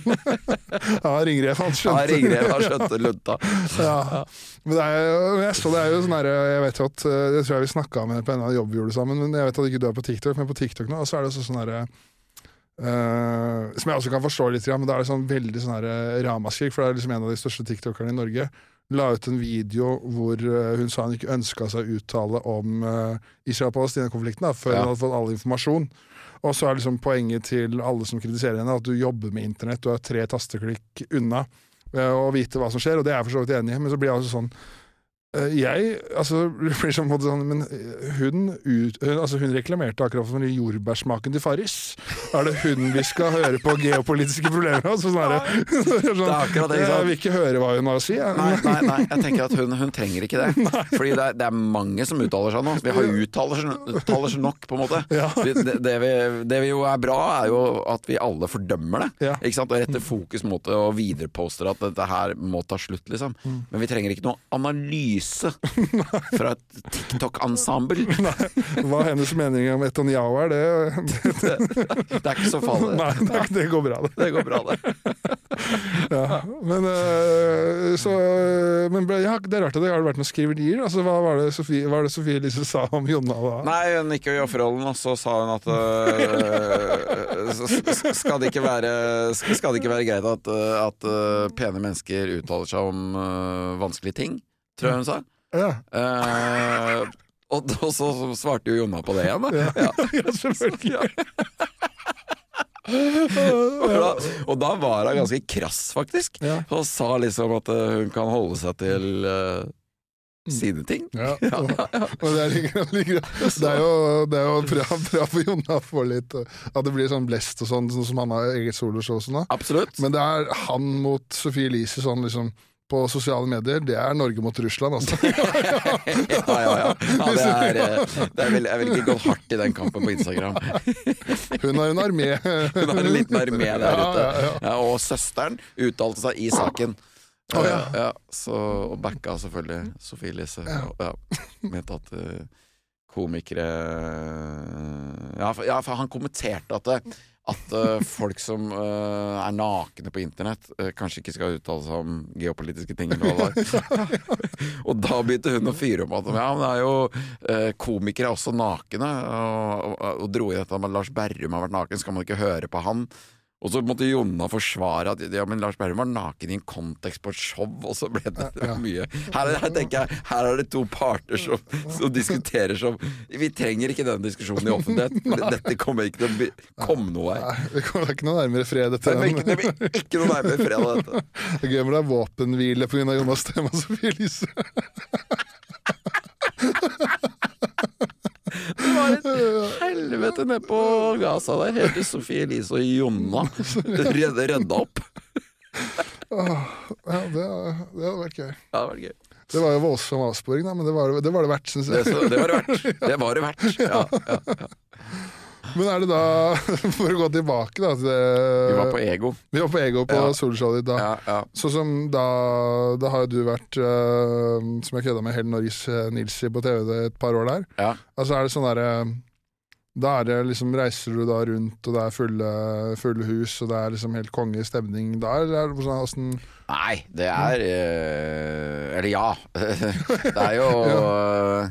ja ringrev, han skjønte. Ja, ringrev, han skjønte lunta. Ja. Men det er, jeg så det er jo sånn her, jeg vet jo at Jeg tror jeg vi snakka om på en annen jobb vi gjorde sammen, men jeg vet at ikke du er på TikTok, men på TikTok nå så er det også sånn herre Uh, som jeg også kan forstå litt, men da er det sånn veldig sånn uh, ramaskrik. For det er liksom en av de største tiktokerne i Norge. La ut en video hvor uh, hun sa hun ikke ønska seg å uttale om uh, Israel-Palestina-konflikten før ja. hun hadde fått all informasjon. Og så er liksom poenget til alle som kritiserer henne, at du jobber med internett, du er tre tasteklikk unna. å vite hva som skjer, og det er jeg for så vidt enig i, men så blir jeg altså sånn Eh, jeg altså, blir sånn, Men eh, hun, ut, altså, hun reklamerte akkurat for jordbærsmaken til Farris. Er det hun vi skal høre på geopolitiske problemer altså, sånn, sånn. Jeg vil ikke høre hva hun har å si. Nei, nei, nei, jeg tenker at hun, hun trenger ikke det. Fordi det er, det er, mange som uttaler seg nå. Vi har uttaler seg nok, på en måte. Ja. Det, det, vi, det, vi, jo er bra, er jo at vi alle fordømmer det. Ja. Ikke sant? Og retter fokus mot det og videreposter at dette her må ta slutt, liksom. Mm. Men vi trenger ikke noe analyse Lyse fra et TikTok-ensemble. Hva hennes mening om Etonjao er, det, det, det, det er ikke så farlig. Nei, det, det, går bra, det. Det går bra, det. ja, men, uh, så, men ja, det er rart at det har vært noen skriverier. Altså, hva var det Sofie, var det Sofie Elise sa om Jonna da? Nei, hun gikk jo i offerrollen, og så sa hun at øh, skal, det ikke være, skal det ikke være greit at, at uh, pene mennesker uttaler seg om vanskelige ting? Tror jeg hun sa. Ja. Uh, og, og, så svarte jo Jonna på det igjen, da. Ja, ja. selvfølgelig. og, da, og da var hun ganske krass, faktisk. Og sa liksom at uh, hun kan holde seg til uh, sine ting. Ja, ja, og det, er, det, er jo, det er jo bra, bra for Jonna å få litt At det blir sånn blest og sånn, sånn som han har eget soloshow og sånn. Men det er han mot Sofie Elise sånn liksom på sosiale medier, det er Norge mot Russland, altså. ja, ja, ja. ja det er, eh, det er vel, jeg ville ikke gått hardt i den kampen på Instagram. Hun har en armé. Hun har en liten armé der ute. Ja, og søsteren uttalte seg i saken. Oh, ja. Ja, så, og backa selvfølgelig Sofie Elise. Ja. Mente at uh, komikere ja for, ja, for han kommenterte at det, at uh, folk som uh, er nakne på internett, uh, kanskje ikke skal uttale seg om geopolitiske ting. og da begynte hun å fyre om at ja, men det er jo komikere er også nakne, og, og, og dro i dette med at Lars Berrum har vært naken, skal man ikke høre på han? Og så måtte Jonna forsvare at ja, men Lars Berrum var naken i en kontekst på et show, og så ble det, ja. mye. Her, her, tenker jeg, her er det to parter som, som, diskuterer som Vi trenger ikke denne diskusjonen i offentlighet, dette kommer ikke til å komme noe her. Nei, vi kommer ikke noe nærmere fred etter den. Det blir ikke noe nærmere fred av dette. Det er gøy med det er våpenhvile pga. Jonas Stema Sofie Elise. Det var et helvete nede på Gaza der. Hele Sofie Elise og Jonna redda, redda opp. ja, det, det hadde vært gøy. Ja, det hadde vært gøy. Det var jo voldsom avsporing, da, men det var det, var det verdt, syns jeg. Det, det, var det verdt. Det var det verdt, ja, ja, ja. Men er det da, for å gå tilbake da til Vi var på Ego. Vi var på Ego på ja. soloshowet ditt da. Ja, ja. Sånn som da Da har jo du vært, uh, som jeg kødda med, Helen Norges uh, Nilsi på TV et par år der. Ja. Altså er det sånn derre uh, da er det liksom, reiser du da rundt, og det er fulle, fulle hus, og det er liksom helt konge stemning da, eller er det sånn åssen Nei, det er øh, Eller ja. det er jo ja.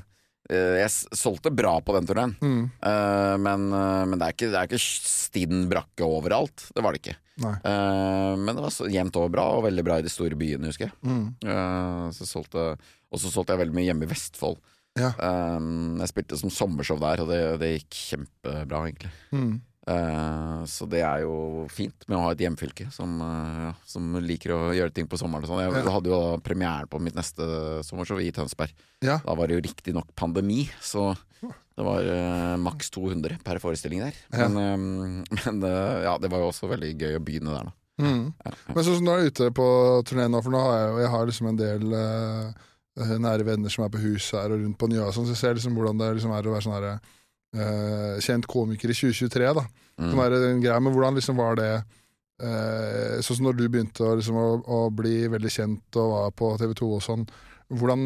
Eh, jeg solgte bra på den turneen, mm. uh, men, uh, men, det er ikke, det er ikke stinn brakke overalt. Det var det ikke. Uh, men det var jevnt over bra, og veldig bra i de store byene, husker jeg. Mm. så solgte, og så solgte jeg veldig mye hjemme i Vestfold. Ja. jeg spilte som sommershow der, og det, det gikk kjempebra, egentlig. Mm. Uh, så det er jo fint med å ha et hjemfylke som, uh, som liker å gjøre ting på sommeren. Sånn. Jeg ja. hadde jo da premieren på mitt neste sommershow i Tønsberg. Ja. Da var det jo riktignok pandemi, så det var uh, maks 200 per forestilling der. Ja. Men, men ja, det var jo også veldig gøy å begynne der, da. Mm. Men sånn som du er ute på turné nå, for nå har jeg, jeg har liksom en del nære venner som er på huset her og rundt på Njøa, sånn, så jeg ser liksom hvordan det liksom er å være sånn herre uh, kjent komiker i 2023. da mm. Sånn der, en greie, Men hvordan liksom var det uh, Sånn som når du begynte å, liksom, å, å, bli veldig kjent og var på TV 2 og sånn. Hvordan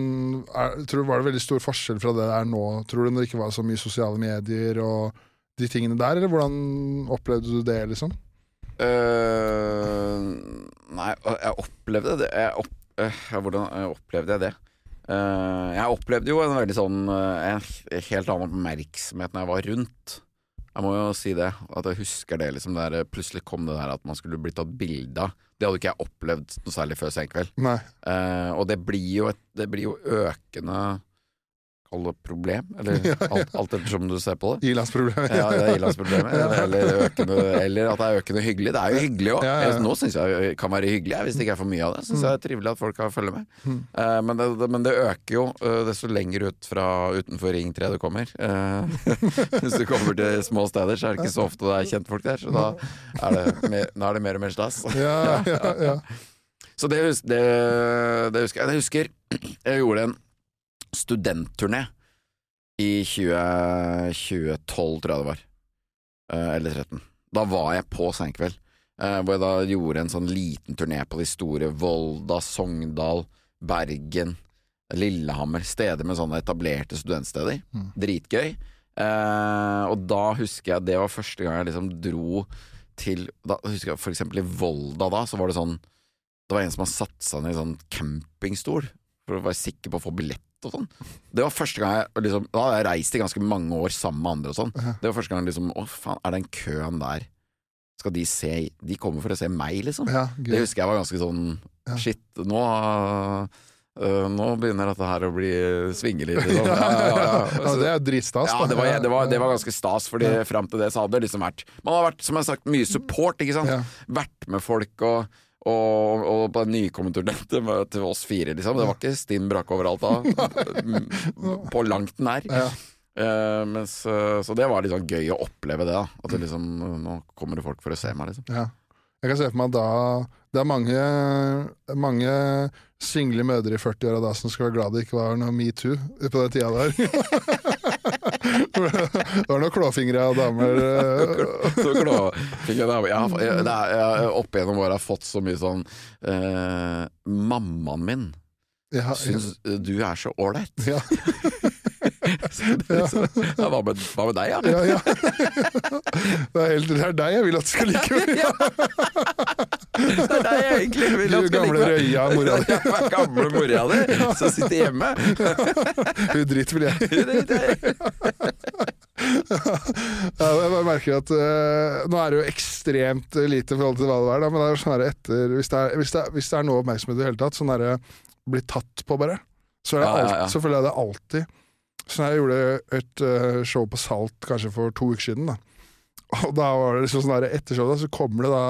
er, tror du Var det veldig stor forskjell fra det det er nå, tror du, når det ikke var så mye sosiale medier og de tingene der, eller hvordan opplevde du det, liksom? Uh, nei, jeg opplevde det jeg opp, uh, Hvordan opplevde jeg det? Uh, jeg opplevde jo en veldig sånn uh, En helt annen oppmerksomhet når jeg var rundt. Jeg må jo si det. At jeg husker det liksom der Plutselig kom det der at man skulle bli tatt bilde av. Det hadde ikke jeg opplevd noe særlig før senkveld. Uh, og det blir, et, det blir jo økende Kall det problem, eller alt, alt ettersom du ser på det. Ilandsproblemet. Ja, det er ilandsproblemet. Eller, eller, at det er økende hyggelig. Det er jo hyggelig òg. Ja, ja. Nå syns jeg det kan være hyggelig, hvis det ikke er for mye av det. Syns jeg det er trivelig at folk kan følge med. Mm. Uh, men, det, men, det, øker jo uh, desto lenger ut fra utenfor Ring 3 du kommer. Uh, hvis du kommer til små steder, så er det ikke så ofte det er kjentfolk der, så da er det mer, er det mer og mer stas. Ja, ja, ja. Så det, det, det husker jeg. Jeg husker jeg gjorde en studentturné i 20, 2012, tror jeg det var. Eh, eller 13. Da var jeg på Senkveld, eh, hvor jeg da gjorde en sånn liten turné på de store Volda, Sogndal, Bergen, Lillehammer. Steder med sånne etablerte studentsteder. Mm. Dritgøy. Eh, og da husker jeg det var første gang jeg liksom dro til da, husker jeg For eksempel i Volda da, så var det sånn Det var en som hadde satt seg ned i sånn campingstol for å være sikker på å få billett og sånn. Det var første gang jeg liksom, Da hadde jeg reist i ganske mange år sammen med andre og sånn. Det var første gang liksom Å, faen, er den køen der Skal de se De kommer for å se meg, liksom. Ja, det husker jeg var ganske sånn Shit, nå Uh, nå begynner dette her å bli svinge litt. Liksom. Ja, ja, ja, ja, det er dritstas. Ja, det var, det, var, det var, ganske stas, Fordi fram til det så hadde det liksom vært Man har vært, som jeg har sagt, mye support. Vært med folk og og, og på den nykommenturen til oss fire, liksom. Det var ikke stinn brakke overalt da. på langt nær. Ja. Uh, mens, uh, så det var litt sånn gøy å oppleve det. da At det liksom, Nå kommer det folk for å se meg, liksom. Ja. Jeg kan se for meg da Det er mange, mange single mødre i 40-åra da som skal være glad det ikke var noe metoo på den tida der. det var noen klåfingre av damer. så klåfingre damer jeg, jeg, jeg, Opp gjennom åra har fått så mye sånn eh, Mammaen min ja, syns du er så ålreit. Ja. Ja, hva, med, hva, med, deg, ja? ja, ja. Det, er helt, det er deg jeg vil at du skal like. ja. Det er deg jeg egentlig vil at du skal gamle like. Røya, mora di. Gamle mora di som sitter hjemme. Hun dritt vil jeg ja, jeg bare merker at uh, Nå er det jo ekstremt lite i forhold til hva det var, da, men det er sånn etter, hvis det er, hvis, det er, hvis det er noe oppmerksomhet i det hele tatt, sånn derre bli tatt på, bare, så, er det alt, så føler jeg det alltid så jeg gjorde et uh, show på Salt kanskje for to uker siden. da Og da var det liksom sånn der etter showet, så kommer det da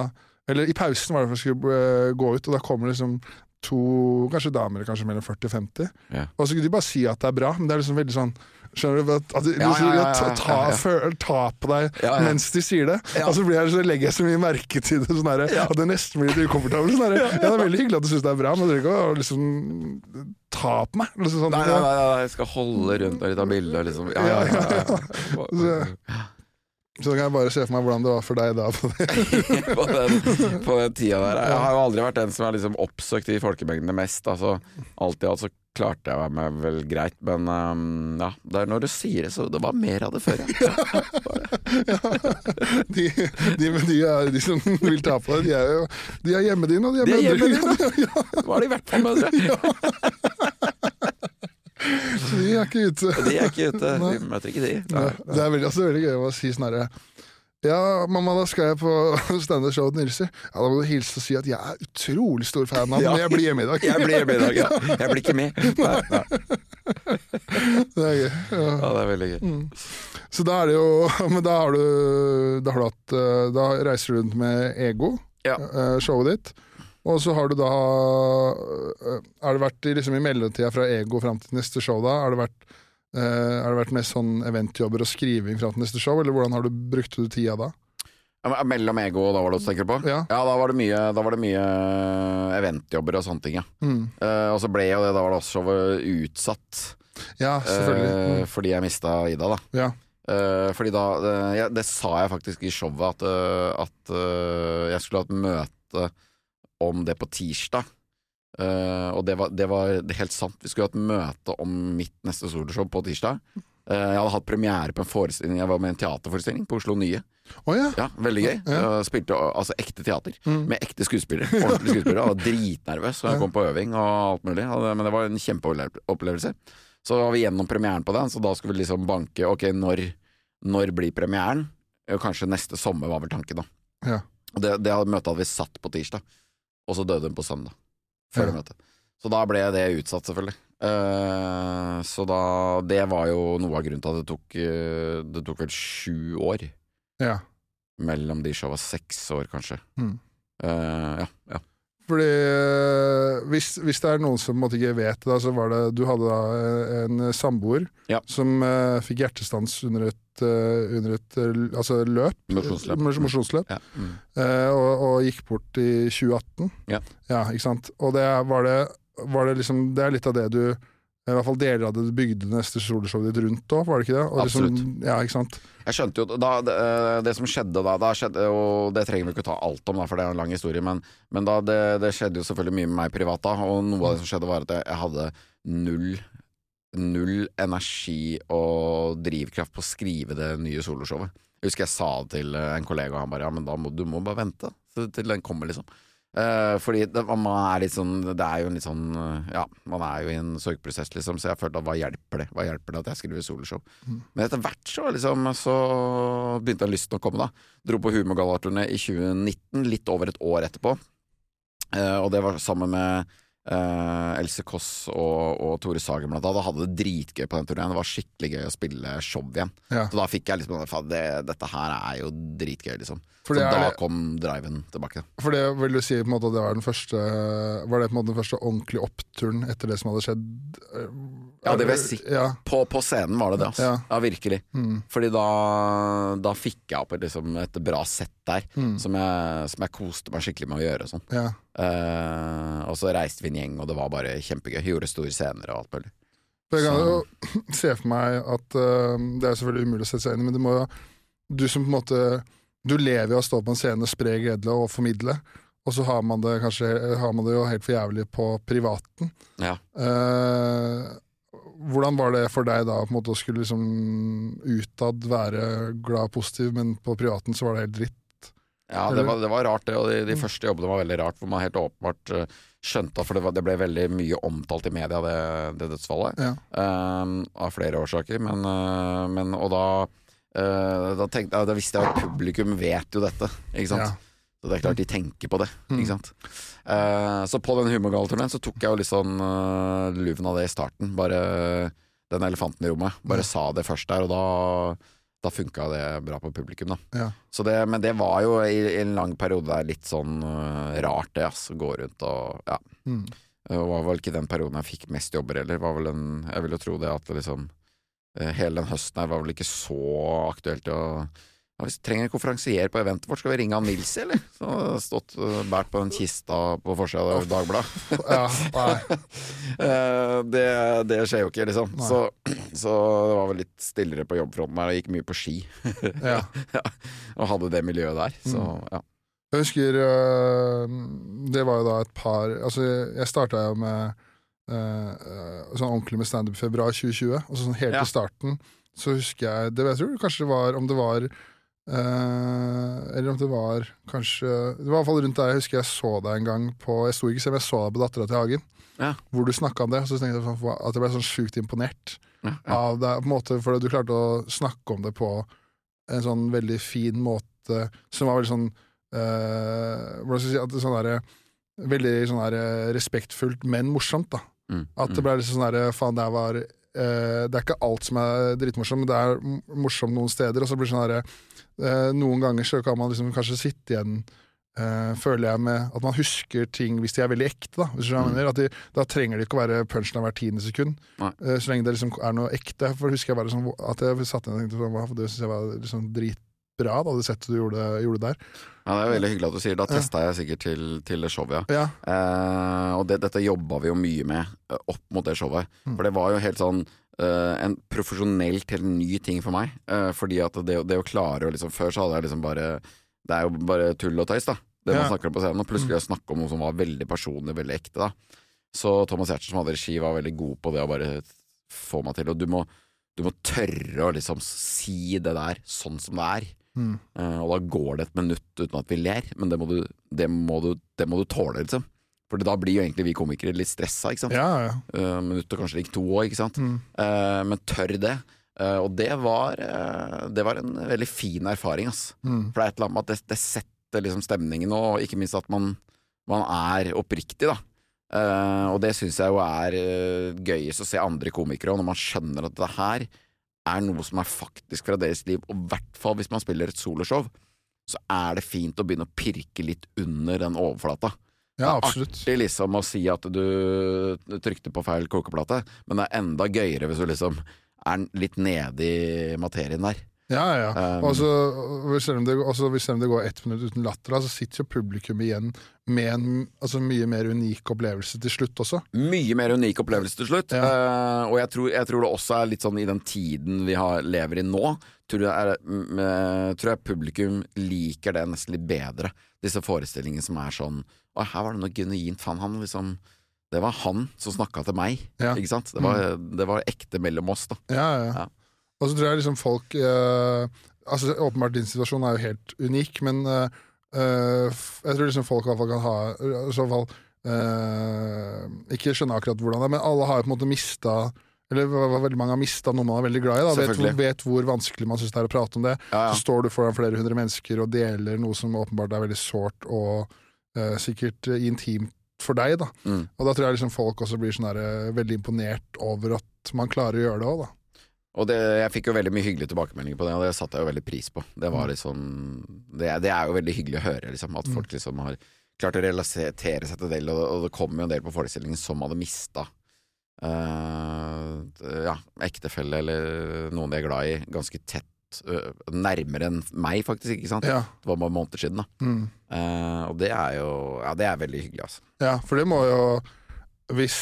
Eller i pausen var det for jeg skulle uh, gå ut, og da kommer det liksom to kanskje damer kanskje mellom 40 og 50. Ja. Og så kunne de bare si at det er bra, men det er liksom veldig sånn Skjønner du? At, at ja, ja, ja, ta, ta, ta, på deg mens de sier det. Og så, jeg, så, legger jeg så mye merke til det, sånn at det nesten blir litt ukomfortabelt. Sånn ja, det er veldig hyggelig at du syns det er bra, men du trenger ikke å liksom, ta på meg. Liksom, sånn, nei, nei, nei, nei, jeg skal holde rundt og ta bilde og liksom Ja, ja, ja. Så kan jeg bare se for meg hvordan det var for deg da. På, på, den, på den, tida der. Jeg har jo aldri vært den som har liksom oppsøkt de folkemengdene mest. Altså, alltid altså klarte jeg meg vel greit, men um, ja, det er når du sier det, så det var mer av det før, ja. ja. De, de, de, er, de, som vil ta på deg, de er jo De er hjemme dine, og de er, de er mødre. Ja. Var de i hvert fall mødre. Ja. De er ikke ute. De er ikke ute. Vi møter ikke de. Nei. Det er veldig, altså, veldig gøy å si sånn herre ja, mamma, da skal jeg på standup-show til Nilsi. Ja, da må du hilse og si at jeg er utrolig stor fan av ham, ja. men jeg blir hjemme i dag. jeg blir hjemme i dag, ja. Jeg blir ikke med. Nei, nei. Det er gøy. Ja. ja, det er veldig gøy. Mm. Så da er det jo Men da har du Da, har du hatt, eh, da reiser du rundt med Ego, ja. Eh, showet ditt. Og så har du da Er Har det vært liksom i mellomtida fra Ego fram til neste show, da? Har det vært, har det vært mest sånn eventjobber og skriving fram til neste show, eller hvordan har du brukt du tida da? Mellom Ego og da var det du tenker på? Ja, ja da, var det mye, da var det mye eventjobber og sånne ting, ja. Mm. Uh, og så ble jo det, da var det også utsatt. Ja, selvfølgelig. Uh, fordi jeg mista Ida, da. Ja. Uh, fordi da det, det, sa jeg faktisk i showet, at, at jeg skulle ha et møte om det på tirsdag. Uh, og det var, det var, helt sant. Vi skulle hatt møte om mitt neste soloshow på tirsdag. Uh, jeg hadde hatt premiere på en forestilling Jeg var med en teaterforestilling på Oslo Nye. Oh, ja. ja. Veldig gøy. Ja. Jeg spilte altså ekte teater mm. med ekte skuespillere. Ordentlige skuespillere. Jeg var dritnervøs da jeg kom på øving og alt mulig. Men det var en kjempeopplevelse. Så var vi gjennom premieren på den, så da skulle vi liksom banke Ok, når, når blir premieren? Kanskje neste sommer, var vel tanken, da. Ja. Det, det møtet hadde vi satt på tirsdag og så døde hun på søndag. Før ja. møtet. Så da ble det utsatt, selvfølgelig. Uh, så da Det var jo noe av grunnen til at det tok uh, Det tok vel sju år. Ja. Mellom de showa. Seks år, kanskje. Mm. Uh, ja, ja. Fordi hvis, hvis, det er noen som måtte ikke vet det, så var det Du hadde da en samboer ja. som fikk hjertestans under et, under et altså løp. Mosjonsløp. Mosjonsløp. Ja. Mm. Og, og, gikk bort i 2018. Ja. ja ikke sant. Og det var det var det liksom Det er litt av det du i hvert fall deler av det du bygde neste soloshowet ditt rundt òg, var det ikke det? Og liksom, Absolutt. Liksom, ja, ikke sant? Jeg skjønte jo da, det, eh, det, som skjedde da, da skjedde, og Det trenger vi ikke å ta alt om, da, for det er en lang historie, men, men da, det, det, skjedde jo selvfølgelig mye med meg privat da. Og noe av det som skjedde, var at jeg, jeg hadde null Null energi og drivkraft på å skrive det nye soloshowet. Jeg husker jeg sa det til en kollega, og han bare ja, men da må du må bare vente til den kommer, liksom. Uh, fordi det, man er litt sånn Det er jo en litt sånn uh, Ja, man er jo i en sorgprosess, liksom, så jeg følte at hva hjelper det? Hva hjelper det at jeg skriver soloshow? Mm. Men etter hvert så liksom Så begynte lysten å komme, da. Dro på Humorgallaturné i 2019, litt over et år etterpå. Uh, og det var sammen med Uh, Else Kåss og, og, Tore Sagen blant annet hadde det dritgøy på den turneen. Det var skikkelig gøy å spille show igjen. Ja. Så da fikk jeg liksom det, Dette her er jo dritgøy, liksom. så da kom driven tilbake. For det vil du si på en måte det var den første Var det på en måte den første ordentlige oppturen etter det som hadde skjedd? Ja, det vil jeg si. Ja. På, på, scenen var det det, altså. Ja, ja virkelig. Mm. Fordi da, da fikk jeg opp et, liksom, et bra sett der, mm. som, jeg, som, jeg, koste meg skikkelig med å gjøre. Sånn. Ja. Uh, og så reiste vi en gjeng, og det var bare kjempegøy. Gjorde store scener og alt mulig. Jeg kan jo se for meg at uh, Det er selvfølgelig umulig å sette seg inn i, men det må jo Du som på en måte Du lever jo av å stå på en scene, spre glede og formidle. Og så har man det kanskje har man det jo helt for jævlig på privaten. Ja. Uh, hvordan var det for deg da på en måte å skulle liksom utad være glad og positiv, men på privaten så var det helt dritt? Ja, det var, det var rart, det. Og de, de, mm. første jobbene var veldig rart, hvor man helt åpenbart uh, skjønte For det, var, det, ble veldig mye omtalt i media, det, det dødsfallet. Ja. Um, av flere årsaker. Men, uh, men Og da, uh, da, tenkte, da visste jeg at publikum vet jo dette, ikke sant. Ja. Så det er klart de tenker på det. Mm. Ikke sant? Uh, så på den humorgalturneen så tok jeg jo litt sånn uh, luven av det i starten. Bare den elefanten i rommet. Bare mm. sa det først der, og da, da funka det bra på publikum, da. Ja. Det, men det var jo i, i, en lang periode der litt sånn uh, rart, det, ass. Gå rundt og ja. Mm. Det var vel ikke den perioden jeg fikk mest jobber heller. Jeg vil jo tro det at liksom Hele den høsten her var vel ikke så aktuelt å ja, hvis vi trenger en konferansier på eventet vårt, skal vi ringe han Nils, eller? Som har stått uh, båret på en kista på forsida av Dagbladet. ja, uh, det, det, skjer jo ikke, liksom. Så, så, det var vel litt stillere på jobbfronten her. Jeg gikk mye på ski. ja. Og hadde det miljøet der. Så mm. ja. Jeg husker uh, Det var jo da et par Altså, jeg starta jo med sånn ordentlig med standup i februar 2020. Og så sånn helt ja. til starten så husker jeg det, Jeg tror kanskje det var om det var Uh, eller om det var kanskje Det var i hvert fall rundt der jeg husker jeg så deg en gang på Jeg sto ikke selv, jeg så deg på Dattera til Hagen, ja. hvor du snakka om det. Så tenkte jeg sånn at jeg ble sånn sjukt imponert ja, ja. av deg, på en måte fordi du klarte å snakke om det på en sånn veldig fin måte, som var veldig sånn uh, Hvordan skal jeg si at det sånn der, Veldig sånn der, respektfullt, men morsomt, da. Mm, at det ble litt sånn derre Faen, det var uh, Det er ikke alt som er dritmorsomt, men det er morsomt noen steder. Og så blir det sånn derre Eh, noen ganger så kan man liksom kanskje sitte igjen Uh, føler jeg med at man husker ting hvis de er veldig ekte. Da, hvis mm. at de, da trenger det ikke å være punchen av hver tiende sekund. Uh, så lenge det liksom er noe ekte. For husker jeg bare sånn, at jeg satt igjen og tenkte sånn, det syns jeg var liksom dritbra, da, det settet du gjorde, gjorde, der. Ja, Det er veldig hyggelig at du sier Da testa jeg sikkert til, til det showet, ja. Uh, og det, dette jobba vi jo mye med opp mot det showet. Mm. For det var jo helt sånn eh, en profesjonelt helt ny ting for meg. Eh, fordi at det, det, å klare å liksom Før så hadde jeg liksom bare Det er jo bare tull og tøys, da. Det ja. man snakker om på scenen. Og plutselig mm. å snakke om noe som var veldig personlig, veldig ekte. da Så Thomas Giertsen som hadde regi, var veldig god på det å bare få meg til. Og du må, du må tørre å liksom si det der sånn som det er. Mm. Uh, og da går det et minutt uten at vi ler, men det må du, det må du, det må du tåle, liksom. For da blir jo egentlig vi komikere litt stressa, ikke sant. Ja, ja. Uh, minutt og kanskje like to òg, ikke sant. Mm. Uh, men tør det. Og det var, det var en veldig fin erfaring, ass. Mm. For det er et eller annet med at det, det setter liksom stemningen, og ikke minst at man, man er oppriktig, da. Og det syns jeg jo er gøyest å se andre komikere, og når man skjønner at det her er noe som er faktisk fra deres liv, og i hvert fall hvis man spiller et soloshow, så er det fint å begynne å pirke litt under den overflata. Ja, absolutt. Det er artig liksom å si at du, trykte på feil kokeplate, men det er enda gøyere hvis du liksom er litt nede i materien der. Ja, ja. Um, og så, selv, om det, også, selv om det går ett minutt uten latter, så sitter jo publikum igjen med en altså, mye mer unik opplevelse til slutt også. Mye mer unik opplevelse til slutt. Ja. Uh, og jeg tror, jeg tror, det også er litt sånn i den tiden vi har, lever i nå, tror jeg, er, tror jeg, publikum liker det nesten litt bedre. Disse forestillingene som er sånn Å, her var det noe genuint. Faen, han liksom det var han som snakka til meg. Ja. Ikke sant? Det var, mm. det var, ekte mellom oss, da. Ja, ja. ja. Og så tror jeg liksom folk eh, Altså Åpenbart din situasjon er jo helt unik, men eh, eh jeg tror liksom folk i hvert fall kan ha I så fall eh, Ikke skjønne akkurat hvordan det er, men alle har jo på en måte mista eller veldig mange har mista noe man er veldig glad i. Da. Vet, vet hvor vanskelig man syns det er å prate om det. Ja, ja. Så står du foran flere hundre mennesker og deler noe som åpenbart er veldig sårt og eh, sikkert intimt for deg. da. Mm. Og da tror jeg liksom folk også blir sånn der, eh, veldig imponert over at man klarer å gjøre det òg, da. Og det, jeg fikk jo veldig mye hyggelige tilbakemeldinger på det, og det satte jeg jo veldig pris på. Det, var mm. liksom, det, det er jo veldig hyggelig å høre, liksom, at mm. folk liksom har klart å relatere seg til det, og, og det kom jo en del på forestillingen som hadde mista uh, ja, ektefelle eller noen de er glad i, ganske tett uh, nærmere enn meg, faktisk. ikke sant? Ja. Det var bare måneder siden. da mm. uh, Og det er jo Ja, det er veldig hyggelig, altså. Ja, for det må jo Hvis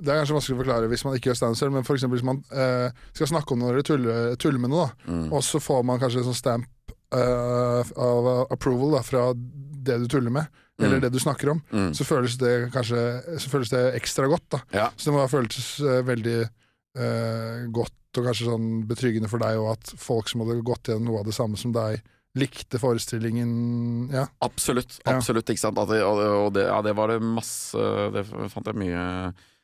det er kanskje vanskelig å forklare hvis man ikke gjør standup selv, men eksempel hvis man eh, skal snakke om noe eller tulle, tulle med noe, mm. og så får man kanskje en sånn stamp eh, av approval da, fra det du tuller med, mm. eller det du snakker om, mm. så føles det kanskje så føles det ekstra godt. da. Ja. Så det må ha føltes eh, veldig eh, godt og kanskje sånn betryggende for deg, og at folk som hadde gått gjennom noe av det samme som deg, likte forestillingen. Ja. Absolutt. absolutt, ikke sant? Det, og det, ja, det var det masse Det fant jeg mye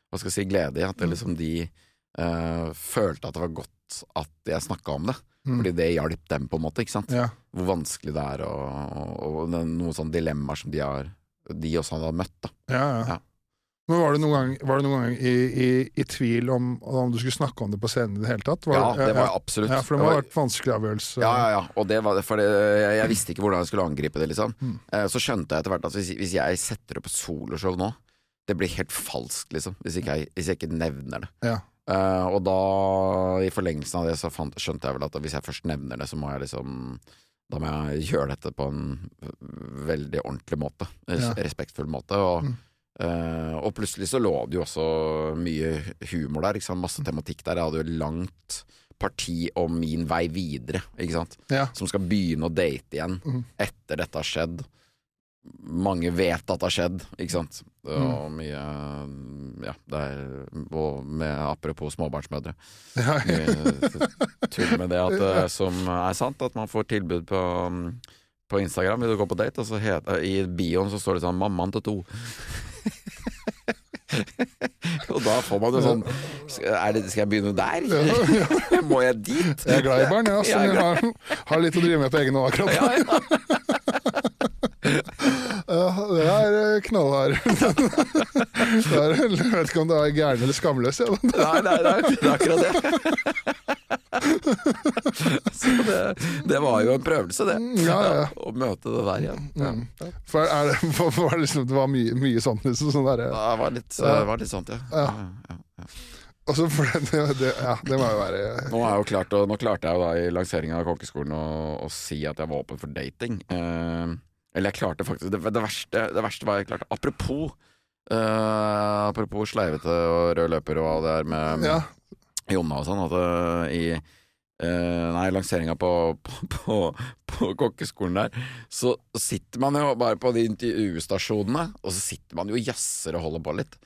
hva skal jeg si, glede i. At det, mm. liksom de uh, følte at det var godt at jeg snakka om det. Mm. Fordi det hjalp dem, på en måte. ikke sant? Ja. Hvor vanskelig det er, og, og, og noen sånne dilemmaer som de, har, de også hadde møtt. da. Ja, ja. Men Var du noen gang, var det noen gang i, i, i, tvil om, om, du skulle snakke om det på scenen i det hele tatt? Var, ja, det var absolutt. Ja, For det må ha vært vanskelig avgjørelse. Ja, ja, ja. Og det var, for det, jeg, jeg, visste ikke hvordan jeg skulle angripe det. liksom. Mm. Eh, så skjønte jeg etter hvert at hvis, hvis jeg setter opp et soloshow nå, det blir helt falskt, liksom, hvis, ikke jeg, hvis jeg ikke nevner det. Ja. Uh, og da, i forlengelsen av det, så fant, skjønte jeg vel at hvis jeg først nevner det, så må jeg liksom Da må jeg gjøre dette på en veldig ordentlig måte. Ja. Respektfull måte. Og, mm. uh, og, plutselig så lå det jo også mye humor der. Ikke sant? Masse tematikk der. Jeg hadde jo langt parti om min vei videre, ikke sant. Ja. Som skal begynne å date igjen mm. etter dette har skjedd mange vet at det har skjedd, ikke sant. Og mm. mye Ja, det er Og med apropos småbarnsmødre. Ja. tull med det at som er sant, at man får tilbud på, på Instagram. Vil du gå på date? Og så heter, i bioen så står det sånn 'mammaen til to'. og da får man jo sånn det, Skal jeg begynne der? Må jeg dit? Jeg er glad i barn, ja, så jeg har, har, litt å drive med på egen hånd akkurat. Ja, ja. Ja, det er eh, knallhard. jeg vet ikke om det er gæren eller skamløs. Ja. Nei, nei, nei, det er akkurat det. Så det, det, var jo en prøvelse, det. Ja, ja. Å møte det der igjen. Ja. Mm. For er det, var det, liksom, det var mye, mye sånt? Liksom, sånn der, ja, det var litt, var litt sånt, ja. ja. Altså, det, det, ja, det må jo være Nå, jo klart, nå klarte jeg jo da i lanseringa av kokkeskolen å, å, si at jeg var åpen for dating. Uh, eller jeg klarte faktisk Det, det, verste, det verste, var jeg klarte Apropos uh, Apropos sleivete og rød løper og hva det er med ja. Jonna og sånn, at uh, i uh, Nei, lanseringa på, på, på, på, kokkeskolen der, så sitter man jo bare på de intervjustasjonene, og så sitter man jo og jazzer og holder på litt.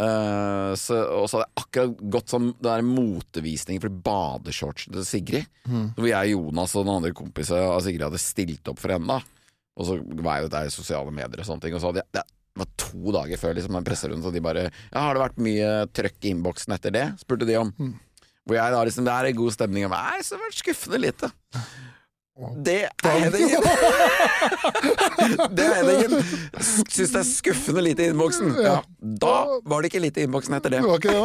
Uh, så, og så hadde jeg akkurat gått sånn Det er motevisning for badeshortsene til Sigrid. Mm. Hvor jeg, Jonas og den andre kompisen av Sigrid hadde stilt opp for henne. da og så var jo der i sosiale medier og sånne ting. Og så hadde jeg, det var to dager før liksom, den presserunden, så de bare Ja, har det vært mye trøkk i innboksen etter det? spurte de om. Mm. Hvor jeg da liksom Det er en god stemning. Og nei, så har det vært skuffende lite. Det er Henningen! det er Henningen! Syns det er skuffende lite i innboksen. Ja, da var det ikke lite i innboksen etter det. Det var ikke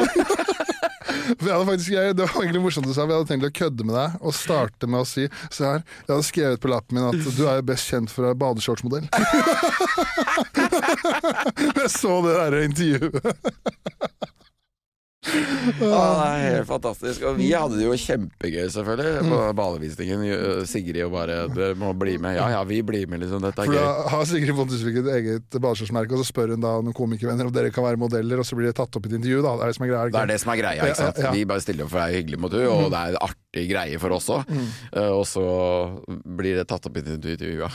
det, faktisk, jeg, det var egentlig morsomt du sa. Vi hadde tenkt å kødde med deg og starte med å si Se her, jeg hadde skrevet på lappen min at du er jo best kjent for å være badeshortsmodell. jeg så det der intervjuet. Ah, det er helt fantastisk. Og vi hadde det jo kjempegøy, selvfølgelig, på balevisningen. Sigrid og bare 'Dere må bli med'. Ja ja, vi blir med, liksom. Dette er For gøy. Da har Sigrid Fontusvik et eget badeskjortsmerke, og så spør hun da noen komikervenner om dere kan være modeller, og så blir det tatt opp i et intervju, da. Det er det som er greia. Det er det som er greia, ikke sant. Ja, ja. Vi bare stiller opp for det er hyggelig mot henne, og mm. det er artig greie for oss òg. Mm. Uh, og så blir det tatt opp i et intervju, ja.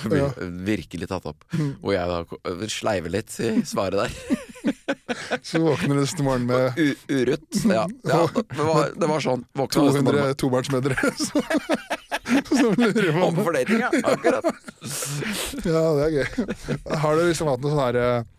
Virkelig tatt opp. Mm. Og jeg da sleiver litt i svaret der. så våkner neste morgen med Urutt. Ja, ja det, var, det, var, sånn. Våkner 200 tobarnsmødre som lurer på Om fordating, ja. Akkurat. ja, det er gøy. Har du liksom hatt noen sånne her, eh,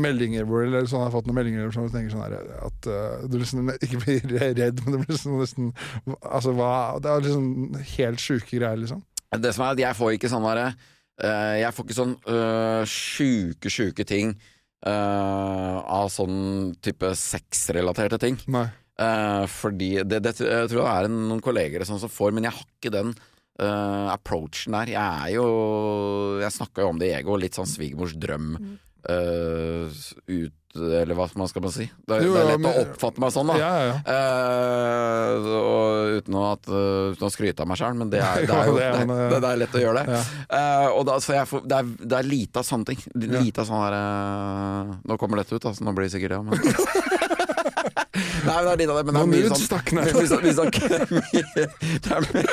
meldinger hvor eller sånn, har fått noen meldinger som du tenker sånn her, at uh, du liksom ikke blir redd, men det blir liksom nesten Altså hva Det er liksom helt sjuke greier, liksom. Det som er at jeg får ikke sånn derre uh, Jeg får ikke sånn uh, sjuke, sjuke ting uh, av sånn type sexrelaterte ting. Nei. Uh, fordi det, det, jeg tror det er noen kolleger sånn som får, men jeg har ikke den uh, approachen der. Jeg er jo Jeg snakka jo om det i Ego, litt sånn svigermors drøm. Mm. Ut eller hva man skal man si. Det, jo, det er lett men, å oppfatte meg sånn, da. Ja, ja. Uh, og uten at, uh, uten å, skryte av meg sjøl, men det er, det er jo det, det, er lett å gjøre det. Uh, og da, så får, det, er, det er lite av sånne ting. Lite av sånn her Nå kommer dette ut, altså. Nå blir det sikkert det. Men Nei, men det er litt av det, men det er mye sånn mye, det, er mye,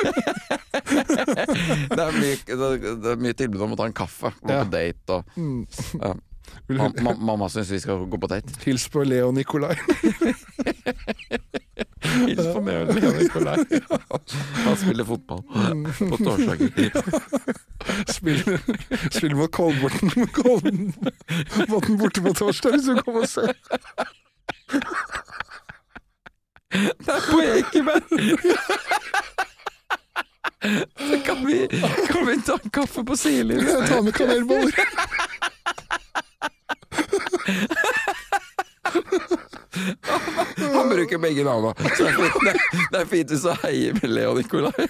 det, er mye, det er mye tilbud om å ta en kaffe, gå på date og mm. ja. Ma ma mamma syns vi skal gå på date. Hils på Leo Nikolai. Hils på Leo, Leo Nikolai. Han spiller fotball på torsdager. Spiller, spiller mot Kolbotn Kolbotn borte på torsdag, hvis du kommer og ser. Det er på Ekeberg! Kan vi, kan vi ta en kaffe på sidelinjen? Ta med kanelboller. Han bruker begge navna, så det er, fint, det, det er fint hvis du heier med Leo Nikolai.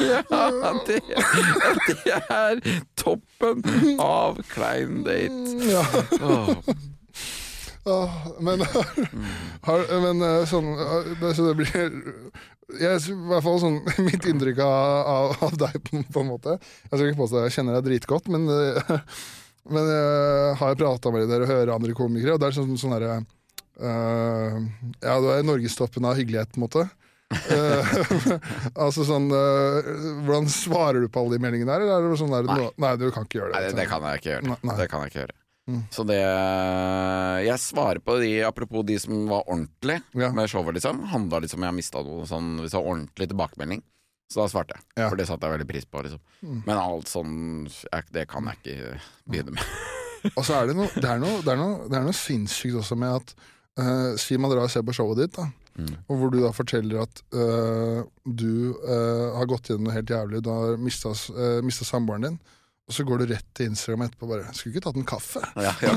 ja, det, det er toppen av klein date. Ja. Oh, men, har, men eh, sånn Så det blir jeg, i hvert fall sånn, Mitt inntrykk av, av, deg, på, på, en måte Jeg skal ikke påstå at jeg kjenner deg dritgodt, men, men jeg har prata med dere og hører andre komikere, og det er sånn, sånn derre uh, Ja, du er norgestoppen av hyggelighet, på en måte. uh, altså sånn uh, Hvordan svarer du på alle de meldingene der? Eller er det sånn der, nei. nei. du kan ikke gjøre det. Nei, det kan jeg ikke gjøre. Nei. Det kan jeg ikke gjøre. Mm. Så det Jeg svarer på de, apropos de som var ordentlig ja. med showet, liksom. Handla liksom om jeg mista noe sånn Hvis det var ordentlig tilbakemelding. Så da svarte jeg, ja. for det satte jeg veldig pris på. Liksom. Mm. Men alt sånn jeg, Det kan jeg ikke begynne med. og så er det noe Det er noe, det er noe, det er noe sinnssykt også med at uh, Si man drar og ser på showet ditt, da. Mm. Og hvor du da forteller at uh, du uh, har gått gjennom noe helt jævlig, du har mista samboeren din. Og så går du rett til Instagram etterpå og bare 'Skulle ikke tatt en kaffe?' Ja, ja.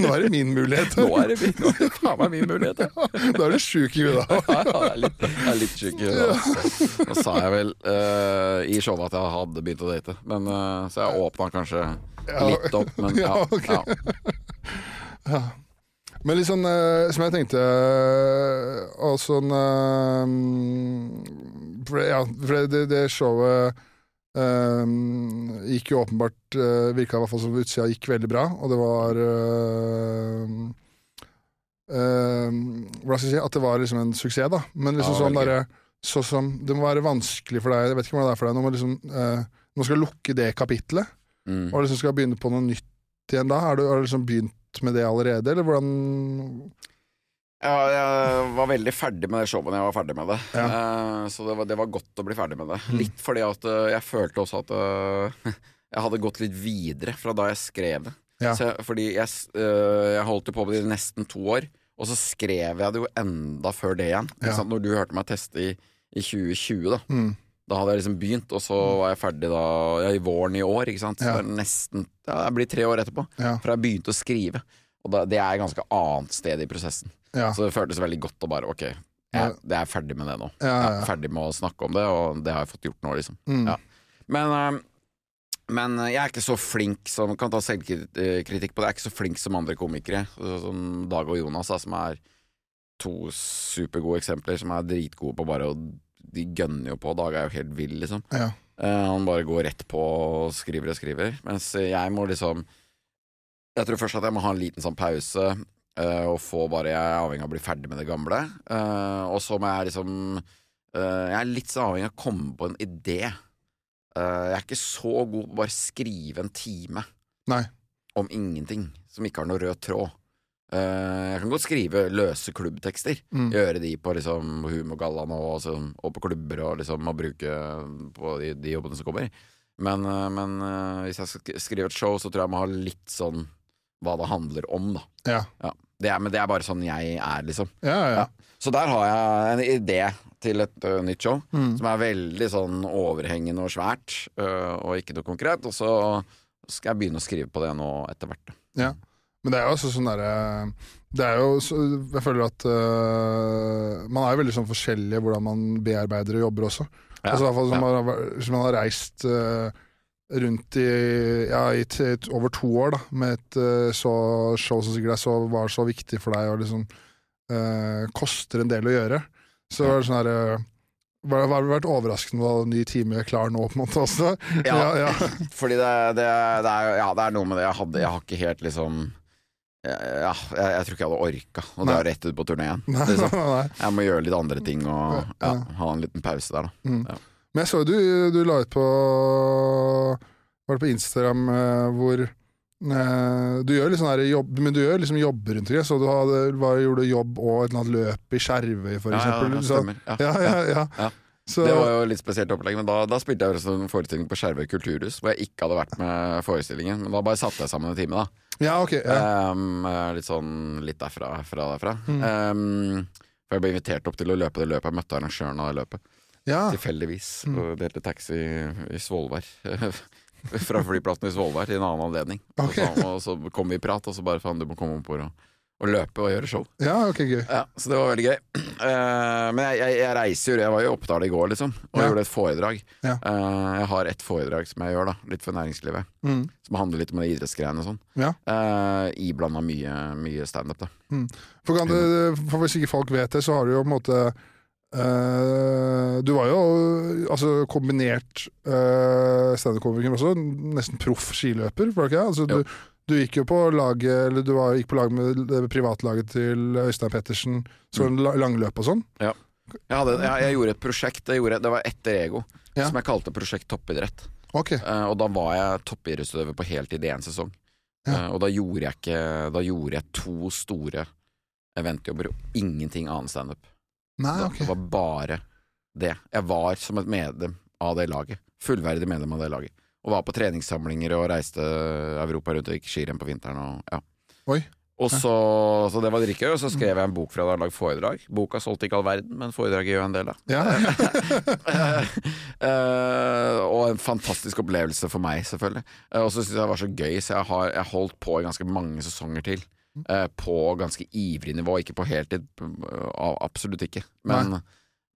Nå er det min mulighet. Nå er det, min, nå er det faen meg min mulighet, ja. Da er du sjuk i huet, da. Ja, jeg er litt, jeg er litt sjuk i huet. Altså. Nå sa jeg vel uh, i showet at jeg hadde begynt å date, men, uh, så jeg åpna kanskje litt opp, men ja. Okay. Men litt sånn uh, som jeg tenkte Og sånn for, Ja, for det, det showet Uh, gikk jo åpenbart uh, Virka i hvert fall som utsida gikk veldig bra, og det var uh, uh, Hvordan skal jeg si At det var liksom en suksess, da. Men liksom ja, sånn derre så som, det må være vanskelig for deg Jeg vet ikke hva det er for deg når man liksom Når skal lukke det kapitlet, mm. og liksom skal begynne på noe nytt igjen da. Har du, har du liksom begynt med det allerede, eller hvordan ja, jeg var veldig ferdig med det showet når jeg var ferdig med det. Ja. Uh, så det var, det var, godt å bli ferdig med det. Mm. Litt fordi at uh, jeg følte også at uh, jeg hadde gått litt videre fra da jeg skrev det. Ja. Jeg, fordi jeg, jeg, holdt jo på med det i nesten to år, Og så skrev jeg det jo enda før det igjen. Ja. Når du hørte meg teste i, i 2020, da. Mm. Da hadde jeg liksom begynt, og så mm. var jeg ferdig da ja, i våren i år. Ikke sant? Så ja. det er nesten Ja, det blir tre år etterpå. Fra jeg begynte å skrive. Og da, det er et ganske annet sted i prosessen. Ja. Så det føltes veldig godt å bare Ok, jeg, jeg er ferdig med det nå. Jeg er ferdig med å snakke om det, og det har jeg fått gjort nå, liksom. Mm. Men, øh, men jeg er ikke så flink som Kan ta selvkritikk på det. Jeg er ikke så flink som andre komikere, som Dag og Jonas, da, som er to supergode eksempler, som er dritgode på bare å de gønner jo på. Dag er jo helt vill, liksom. Ja. Uh, han bare går rett på og skriver og skriver. Mens jeg må liksom Jeg tror først at jeg må ha en liten sånn pause. Uh, og få bare Jeg er avhengig av å bli ferdig med det gamle. Uh, og så må jeg liksom Jeg er litt så avhengig av å komme på en idé. jeg er ikke så god på å bare skrive en time Nei. om ingenting som ikke har noe rød tråd. Uh, jeg kan godt skrive løse klubbtekster. Mm. Gjøre de på liksom Humorgallaen og, altså, og, på klubber og liksom og bruke på de, de jobbene som kommer. Men, uh, men uh, hvis jeg skal skrive et show, så tror jeg jeg må ha litt sånn hva det handler om, da. Ja. Ja. Det er, men det er bare sånn jeg er, liksom. Ja, så der har jeg en idé til et uh, nytt show mm. som er veldig sånn overhengende og svært, og ikke noe konkret. Og så skal jeg begynne å skrive på det nå etter hvert. Ja. Men det er jo også sånn derre Det er jo så, Jeg føler at uh, Man er jo veldig sånn forskjellig hvordan man bearbeider og jobber også. Ja, altså, fall, ja. man, hvis man har reist uh, rundt i, ja, i over to år da, med et uh, så show som sikkert så, var så viktig for deg og liksom koster en del å gjøre, så det var det sånn herre det har vært overraskende en ny time klar nå, på en måte også. Ja, ja, ja. fordi det, det, det, er, ja, det er noe med det. Jeg, hadde, jeg har ikke helt liksom ja, jeg, jeg, tror ikke jeg hadde orka å dra rett ut på turneen. Liksom. Jeg må gjøre litt andre ting og ja, ha en liten pause der, da. Mm. Ja. Men jeg så du, du la ut på Var det på Instagram eh, hvor eh, du gjør litt sånn jobb, men du gjør liksom jobber rundt omkring. Så du hadde, var, gjorde jobb og et eller annet løp i Skjervøy, for eksempel. Ja, ja, stemmer. Ja, ja, ja. Så... Det var jo litt spesielt opplegg, men da, da spilte jeg også en forestilling på Skjervøy kulturhus, hvor jeg ikke hadde vært med forestillingen. Men da bare satte jeg sammen en time, da. Ja, ok ja. Um, litt sånn litt derfra, fra derfra. Mm. Um, for jeg ble invitert opp til å løpe det løpet. Jeg møtte arrangøren av det løpet. Ja. Tilfeldigvis. Mm. Og delte taxi i Svolvær. fra flyplassen i Svolvær til en annen anledning. Okay. Og, så, og, så, kom vi i prat, og så bare faen, du må komme opp og og løpe og gjøre show. Ja, ok, gøy ja, Så det var veldig gøy. Uh, men jeg, jeg, jeg, reiser jo, jeg var i Oppdal i går, liksom, og ja. gjorde et foredrag. Ja. Uh, jeg har et foredrag som jeg gjør, da, litt for næringslivet. Mm. Som handler litt om de idrettsgreiene og sånn. Ja. Uh, Iblanda mye, mye standup, da. Mm. For, det, for, hvis ikke folk vet det, så har du jo på en måte Uh, du var jo altså, kombinert uh, standup-komiker også, nesten proff skiløper, var det ikke? Altså, du, du gikk jo på lag, Eller du var, gikk på lag med det privatlaget til Øystein Pettersen, sånn mm. langløp og sånn. Ja. Jeg, hadde, jeg, jeg, gjorde et prosjekt, gjorde, det var etter Ego, ja. som jeg kalte Prosjekt toppidrett. Okay. Uh, og da var jeg toppidrettsutøver på heltid i én sesong. Ja. Og da gjorde jeg ikke Da gjorde jeg to store eventjobber og ingenting annet standup. Okay. Det var bare det. Jeg var som et medlem av det laget. Fullverdig medlem av det laget. Og var på treningssamlinger og reiste Europa rundt og gikk skirenn på vinteren. Og, ja. Oi. Og så, så det var dritgøy, og så skrev jeg en bok fra da jeg lagde foredrag. Boka solgte ikke all verden, men foredraget gjør en del, da. Ja. uh, og en fantastisk opplevelse for meg, selvfølgelig. Uh, og så syntes jeg det var så gøy, så jeg har jeg holdt på i ganske mange sesonger til. Uh, på ganske ivrig nivå, ikke på heltid, absolutt ikke. Men,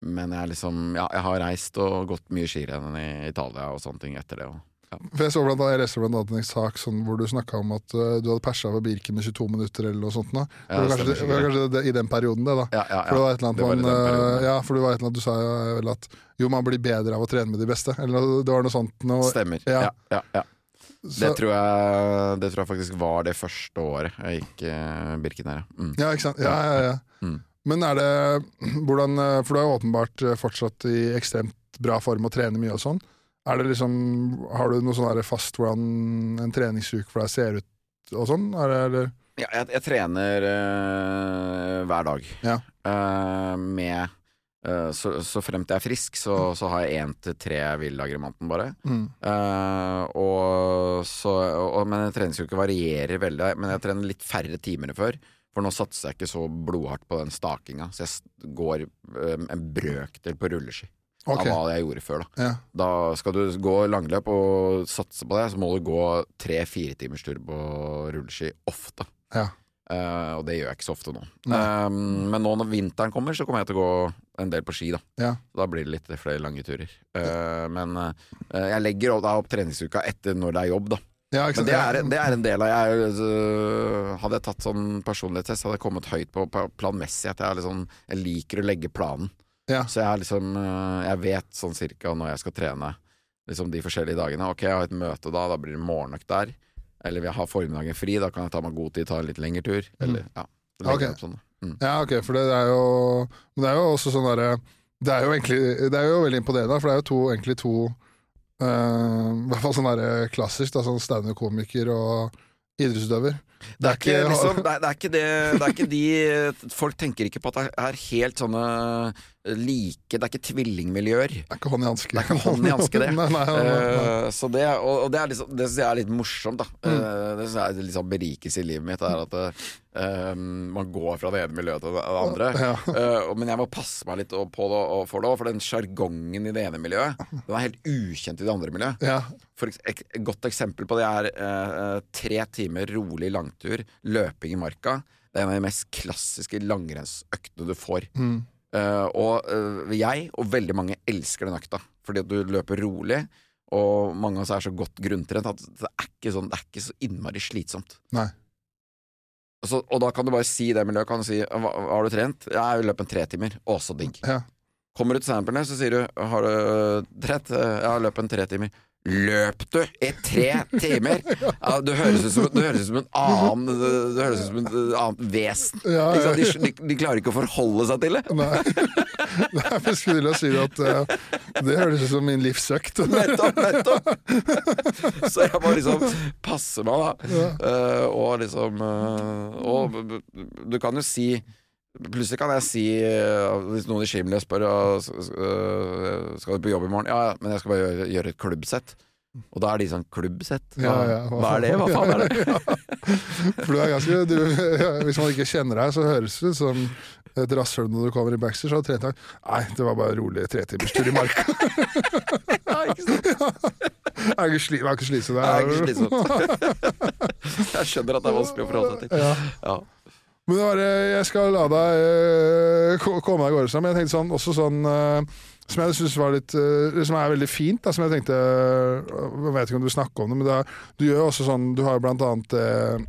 men jeg, liksom, ja, jeg har reist og gått mye skirenn i Italia og sånne ting etter det. Og for Jeg så blant annet, jeg leste blant annet en sak sånn, hvor du snakka om at uh, du hadde persa over Birken i 22 minutter eller noe sånt. Da. Ja, det var kanskje, det, var kanskje det, i den perioden, det, da. Ja, ja, for det var et eller annet man, uh, ja, for det var et eller annet du sa vel at jo, man blir bedre av å trene med de beste. Eller det var noe sånt. Noe, Stemmer. Ja, ja, ja. Det, tror jeg, det tror jeg faktisk var det første året jeg gikk uh, Birken her. Mm. Ja, ikke sant. Ja, ja, ja. Mm. Men er det hvordan For du er jo åpenbart fortsatt i ekstremt bra form og trener mye og sånn. Er det liksom, har du noe sånn fast hvordan en treningsuke for deg ser ut og sånn? Er det, eller? Ja, jeg, jeg trener øh, hver dag. Ja. Uh, med uh, så, så fremt jeg er frisk, så, så har jeg én til tre hviledager i måneden, bare. Mm. Uh, og så, og, men en ikke varierer veldig. Men jeg trener litt færre timer enn før. For nå satser jeg ikke så blodhardt på den stakinga, så jeg går um, en brøkdel på rulleski. Okay. Av hva jeg gjorde før. Da. Ja. da skal du gå langløp og satse på det, så må du gå tre-fire timers tur på rulleski ofte. Ja. Uh, og det gjør jeg ikke så ofte nå. Um, men nå når vinteren kommer, så kommer jeg til å gå en del på ski. Da ja. Da blir det litt flere lange turer. Uh, men uh, jeg legger da opp treningsuka etter når det er jobb, da. Ja, men det er, det er, en del av jeg, Hadde jeg tatt sånn personlighetstest, hadde jeg kommet høyt på planmessig. At jeg, liksom, jeg liker å legge planen. Ja. Så jeg, liksom, jeg vet sånn cirka når jeg skal trene liksom de forskjellige dagene. Ok, jeg har et møte da, da blir det morgenøkt der. Eller jeg har formiddagen fri, da kan jeg ta meg god tid, ta en litt lengre tur. Eller, mm. ja, okay. sånn, mm. ja, ok, for det er jo Men det er jo også sånn derre det Det er jo veldig imponerende, for det er jo to, egentlig to uh, I hvert fall sånn derre klassisk, da, sånn standup-komiker og idrettsutøver. Det er, ikke, liksom, det, er, det, er ikke det, det er ikke de Folk tenker ikke på at det er helt sånne like Det er ikke tvillingmiljøer. Det er ikke hånd i hanske. Det er ikke hånd i hanske, det. nei, nei, nei, uh, så det, og, og det, er liksom, det syns jeg er litt morsomt. da mm. uh, Det syns jeg er litt sånn berikelse i livet mitt. Er at uh, man går fra det ene miljøet til det andre. Ja. men jeg må passe meg litt på det for det, for den sjargongen i det ene miljøet Den er helt ukjent i det andre miljøet. Ja. For et godt eksempel på det er tre timer rolig langtur, løping i marka. Det er en av de mest klassiske langrennsøktene du får. Mm. Uh, og uh, jeg og veldig mange elsker den økta, fordi at du løper rolig. Og mange av oss er så godt grunntrent at det er ikke, sånn, det er ikke så innmari slitsomt. Nei. Så, og da kan du bare si det miljøet. Kan du si hva, 'Har du trent?' 'Ja, jeg løp en tre timer.' Å, så digg. Ja. Kommer du til samplene, så sier du 'Har du trent?' 'Jeg har løpt en tre timer'. Løp du i tre timer?! Ja, du høres ut som, som en annen Du høres ut som en annet vesen. Ja, ja, de, de, de, klarer ikke å forholde seg til det. Nei, Nei jeg skulle å si at uh, det høres ut som min livsøkt. nettopp, nettopp! Så jeg må liksom passe meg, da. Uh, og liksom uh, Og du kan jo si Plutselig kan jeg si, hvis noen i skimmelig spør Skal du på jobb i morgen, ja, men jeg skal bare gjøre, gjøre et klubbsett. Og da er de sånn Klubbsett? Ja, ja, hva, hva, er det? Hva faen er det? For du er ganske du, Hvis man ikke kjenner deg, så høres det ut som et rasshøl når du kommer i backstage. Så trent Nei, det var bare rolig tretimerstur i marka. ja, ikke sant? Jeg er ikke, sli, slitsom. Jeg. Jeg skjønner at det er vanskelig å forholde seg til. Ja. Men det var, jeg skal la deg uh, komme deg av gårde. Men jeg tenkte sånn, også sånn uh, som jeg synes var litt uh, Som er veldig fint. Da, som jeg tenkte Jeg vet ikke om du snakker om det, men det er, du gjør også sånn Du har blant annet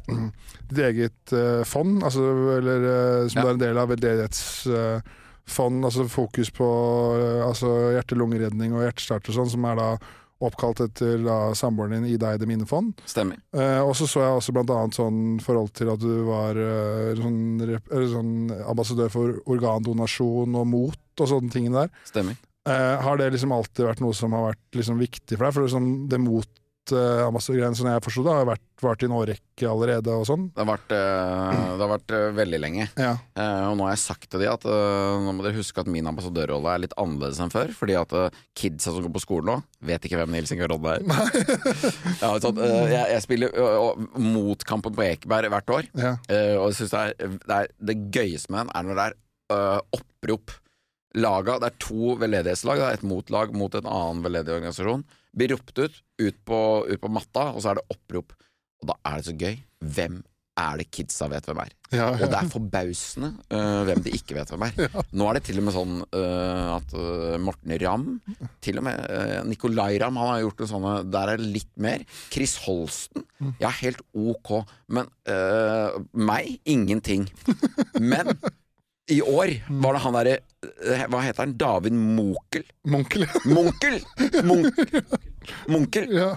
ditt eget fond, altså, eller, som ja. du er en del av veldedighetsfond. altså fokus på altså, hjerte-lungeredning og hjertestart og sånn, som er da oppkalt etter da, samboeren din Ida Eide Minnefond. Stemmer. Eh, og så så jeg også blant annet sånn forhold til at du var eh, sånn, sånn, ambassadør for organdonasjon og mot og sånne ting der. Stemmer. Eh, har det liksom alltid vært noe som har vært liksom viktig for deg? For det, sånn, det mot uh, ambassadørgreiene som jeg forsto det, har vært, vært i en årrekke allerede og sånn? Det har vært, uh, det har vært uh, veldig lenge. Ja. og nå har jeg sagt til de at nå må dere huske at min ambassadørrolle er litt annerledes enn før. Fordi at kidsa som går på skolen nå, vet ikke hvem Nils Inge Rodde er. ja, sånn, jeg, jeg, spiller motkampen på Ekeberg hvert år, ja. og jeg synes det, det, det gøyeste med den er når det er opprop laga, det er to veldedighetslag. Det er et motlag mot en annen veldedig organisasjon. Blir ropt ut, ut på, ut på, matta, og så er det opprop. Og da er det så gøy. Hvem er det kidsa vet hvem er? Ja, ja. Og det er forbausende uh, hvem de ikke vet hvem er. Ja. Nå er det til og med sånn uh, at uh, Morten Ramm Til og med Nicolay Ramm han har gjort en sånne Der er det litt mer. Chris Holsten. Mm. Ja, helt ok. Men meg ingenting. Men i år var det han derre eh, Hva heter han? David Mokel? Monkel. Munkel! Munkel. Munkel. Ja.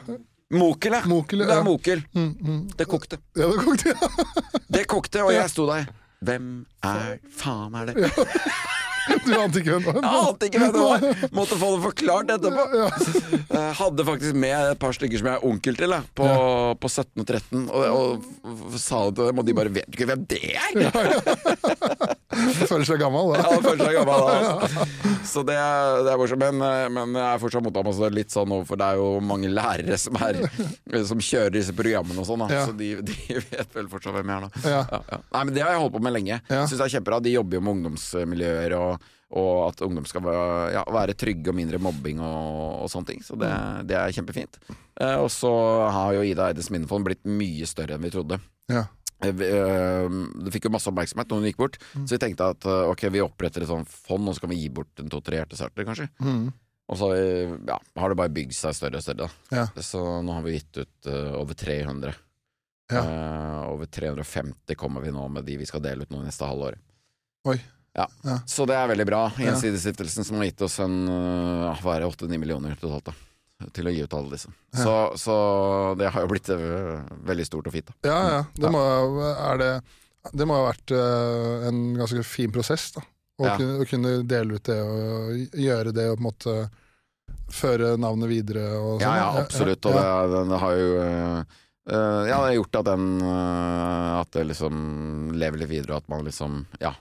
Mokel, ja. Mokel, ja. Det er Mokel. Mm, mm. Det kokte. Ja, det kokte, ja. det kokte, og jeg sto der. Hvem er faen er det? Ja. Du ante ikke hvem det var? Jeg ante ikke hvem det var. Måtte få det forklart etterpå. Ja. ja. hadde faktisk med et par stykker som jeg er onkel til, på, ja. på 17 og 13, og, og, sa det til dem, og de bare vet ikke hvem det er! Føler seg gammel, da. Ja, føler seg gammel da. Så det, det er morsomt. Men, men, jeg er fortsatt motambassadør litt sånn for det er jo mange lærere som, er, som kjører disse programmene og sånn, ja. så de, de, vet vel fortsatt hvem jeg er nå. Ja. Ja, Nei, men det har jeg holdt på med lenge. Ja. Syns det er kjempebra. De jobber jo med ungdomsmiljøer og og at ungdom skal være, ja, være trygge og mindre mobbing og, og sånne ting. Så det, det er kjempefint. Eh, og så har jo Ida Eides minnefond blitt mye større enn vi trodde. Ja. Eh, eh, det fikk jo masse oppmerksomhet når hun gikk bort, mm. så vi tenkte at eh, ok, vi oppretter et sånt fond, og så kan vi gi bort en to-tre hjertestarter, kanskje. Mm. Og så ja, har det bare bygd seg større og større. Ja. Så nå har vi gitt ut uh, over 300. Ja. Uh, over 350 kommer vi nå med de vi skal dele ut nå neste halvår. Oi. Så det er veldig bra. Gjensidestiftelsen som har gitt oss en uh, hva er det, 8-9 millioner totalt. da til å gi ut alle disse. Ja. Så, så, det har jo blitt uh, veldig stort og fint. Da. Ja, ja. Det, må, det, det må ha vært uh, en ganske fin prosess, da. Å, ja. kunne, å, kunne, dele ut det og gjøre det og på en måte føre navnet videre og sånn. Ja, ja, absolutt. Og det, den har jo uh, ja, det har gjort at den At det liksom lever litt videre, og at man liksom Ja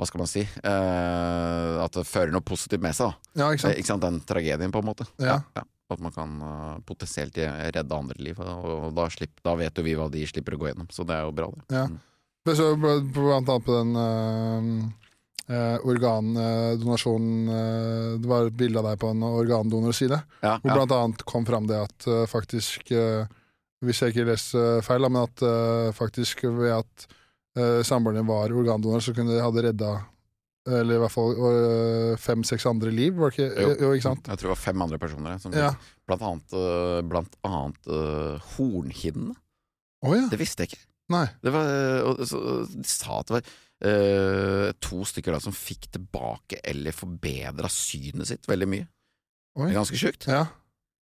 hva skal man si uh, At det fører noe positivt med seg. Da. Ja, ikke sant? Ikke sant? Den tragedien, på en måte. Ja. Ja, at man kan uh, potensielt redde andre liv. Og da, slipp, da, vet jo vi hva de slipper å gå gjennom, så det er jo bra, det. Ja. Mm. Så blant annet på den uh, organdonasjonen Det var et bilde av deg på en organdonorside, ja, hvor blant annet kom fram det at faktisk Hvis jeg ikke leser feil, men at faktisk ved at uh, samboeren din var organdonor, så kunne de hadde redda eller i hvert fall uh, fem-seks andre liv, var det ikke? Jo, jo, ikke sant? Jeg tror det var fem andre personer. Som, ja. Blant annet, uh, blant annet uh, hornhinnene. Oh, ja. Det visste jeg ikke. Nei. Det var, så, de sa at det var uh, to stykker da som fikk tilbake eller forbedra synet sitt veldig mye. Oi. Det er ganske sjukt. Ja.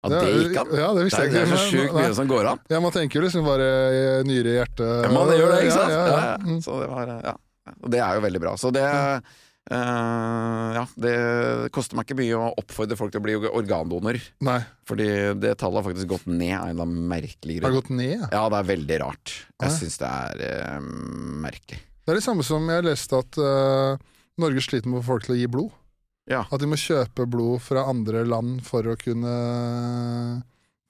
Ja, det gikk an. Ja, det, det, er, det er så sjukt mye som går an. Ja, Man tenker jo liksom bare nyre i hjertet. Ja, man gjør det, ikke sant? Ja, ja. Mm. Så det var, ja. Og det er jo veldig bra. Så det Uh, ja, det koster meg ikke mye å oppfordre folk til å bli organdonor. Nei. Fordi det tallet har faktisk gått ned av en eller annen merkelig grunn. Har gått ned? Ja, det er veldig rart. Jeg ja. syns det er uh, merkelig. Det er det samme som jeg leste at uh, Norge sliter med å få folk til å gi blod. Ja. At de må kjøpe blod fra andre land for å kunne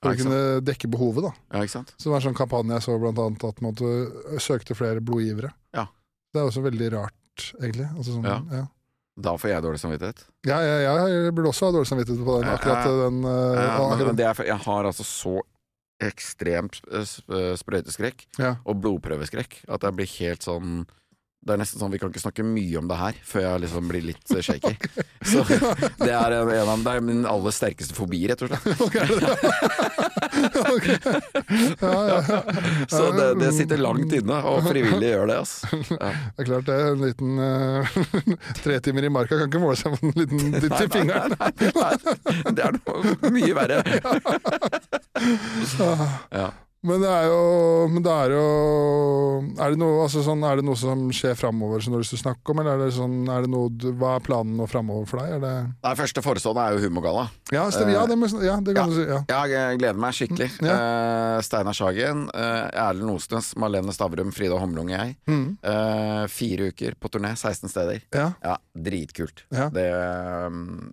For ja, å kunne dekke behovet. da ja, ikke sant? Så det var en sånn kampanje jeg så blant annet at man søkte flere blodgivere. Ja. Det er også veldig rart, egentlig. Altså sånn, ja. Da får jeg dårlig samvittighet? Ja, jeg, jeg burde også ha dårlig samvittighet på den. akkurat den uh, men, men er, Jeg har altså så ekstremt sprøyteskrekk og blodprøveskrekk at jeg blir helt sånn det er nesten sånn Vi kan ikke snakke mye om det her før jeg liksom blir litt eh, shaky. Så det er en, en av, det er min aller sterkeste fobi, rett og slett. Okay, ja, ja, ja. Så det, det, sitter langt inne, og frivillig gjør det. Altså. Det er klart det. En liten uh, tre timer i marka kan ikke måle seg med en liten dytt i fingeren. Nei, nei, nei, det er noe mye verre. Ja. Men det er jo, men det er, jo er, det noe, altså sånn, er det noe som skjer framover som du har lyst til å snakke om, eller er det sånn, er det noe, hva er planen nå framover for deg? Er det Nei, Første forestående er jo Humorgalla. Ja, ja, det, ja, det kan ja, du si. Ja. Jeg gleder meg skikkelig. Uh, Steinar Sagen, uh, Erlend Osnes, Malene Stavrum, Frida Homlung og jeg. Mm. Uh, fire uker på turné, 16 steder. Ja, Dritkult. Det um,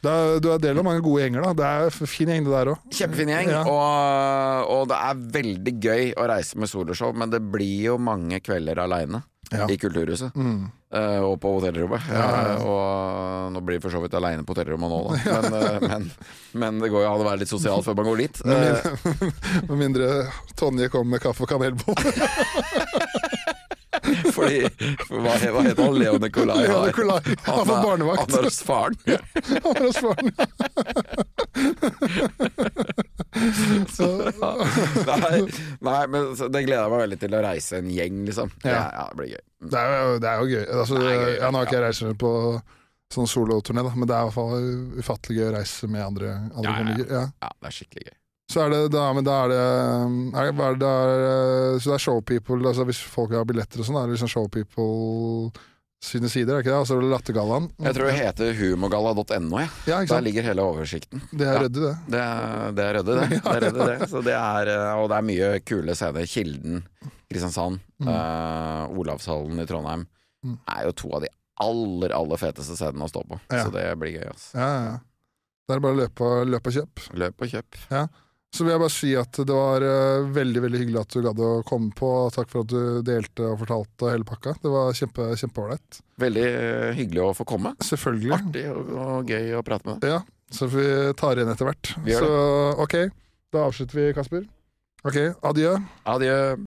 Du er del av mange gode gjenger, da. Det er fin gjeng, det der òg. Kjempefin gjeng. og og det er veldig gøy å reise med soloshow, men det blir jo mange kvelder aleine ja. i Kulturhuset. Mm. Uh, og på hotellrommet. Ja, ja, og nå blir vi for så vidt aleine på hotellrommet nå, da. Men, uh, men, men, det går jo an å være litt sosial før man går dit. Med mindre, uh, mindre Tonje kommer med kaffe og kanelbolle. Fordi Hva, hva heter han? Leo Nicolai? Leo Nicolai. Han, er barnevakt. Han er hos faren. han er hos faren, så, nei, nei, men det gleder jeg meg veldig til å reise en gjeng, liksom. Ja, ja, ja det blir gøy. Mm. Det er jo, det er jo gøy. Altså, det er gøy ja, nå har ikke jeg reist på sånn soloturné, men det er i hvert fall ufattelig gøy å reise med andre, andre ja, ja, ja. det er skikkelig gøy. Så er det, da, men da er det, er, er det er, Så det er showpeople altså Hvis folk har billetter og sånn, er det liksom showpeople sine sider, er ikke det? Altså Lattergallaen. Jeg tror det heter humorgalla.no. Ja. Ja, Der ligger hele oversikten. Det er ryddig, det. Det er, det er rødde, det. det, er rødde, det. Så det er, og det er mye kule scener. Kilden, Kristiansand, mm. uh, Olavshallen i Trondheim. mm. er jo to av de aller, aller feteste scenene å stå på. Ja. Så det blir gøy. Altså. Ja, ja. Da er det bare å løpe, løpe og kjøp. Løp og kjøp. Ja. Så vil jeg bare si at det var uh, veldig veldig hyggelig at du gadd å komme på. Takk for at du delte og fortalte hele pakka. Det var kjempe, kjempeålreit. Veldig uh, hyggelig å få komme. Selvfølgelig. Artig og, og, gøy å prate med deg. Ja, så vi tar igjen etter hvert. Så ok, da avslutter vi, Kasper. Ok, adjø. Adjø.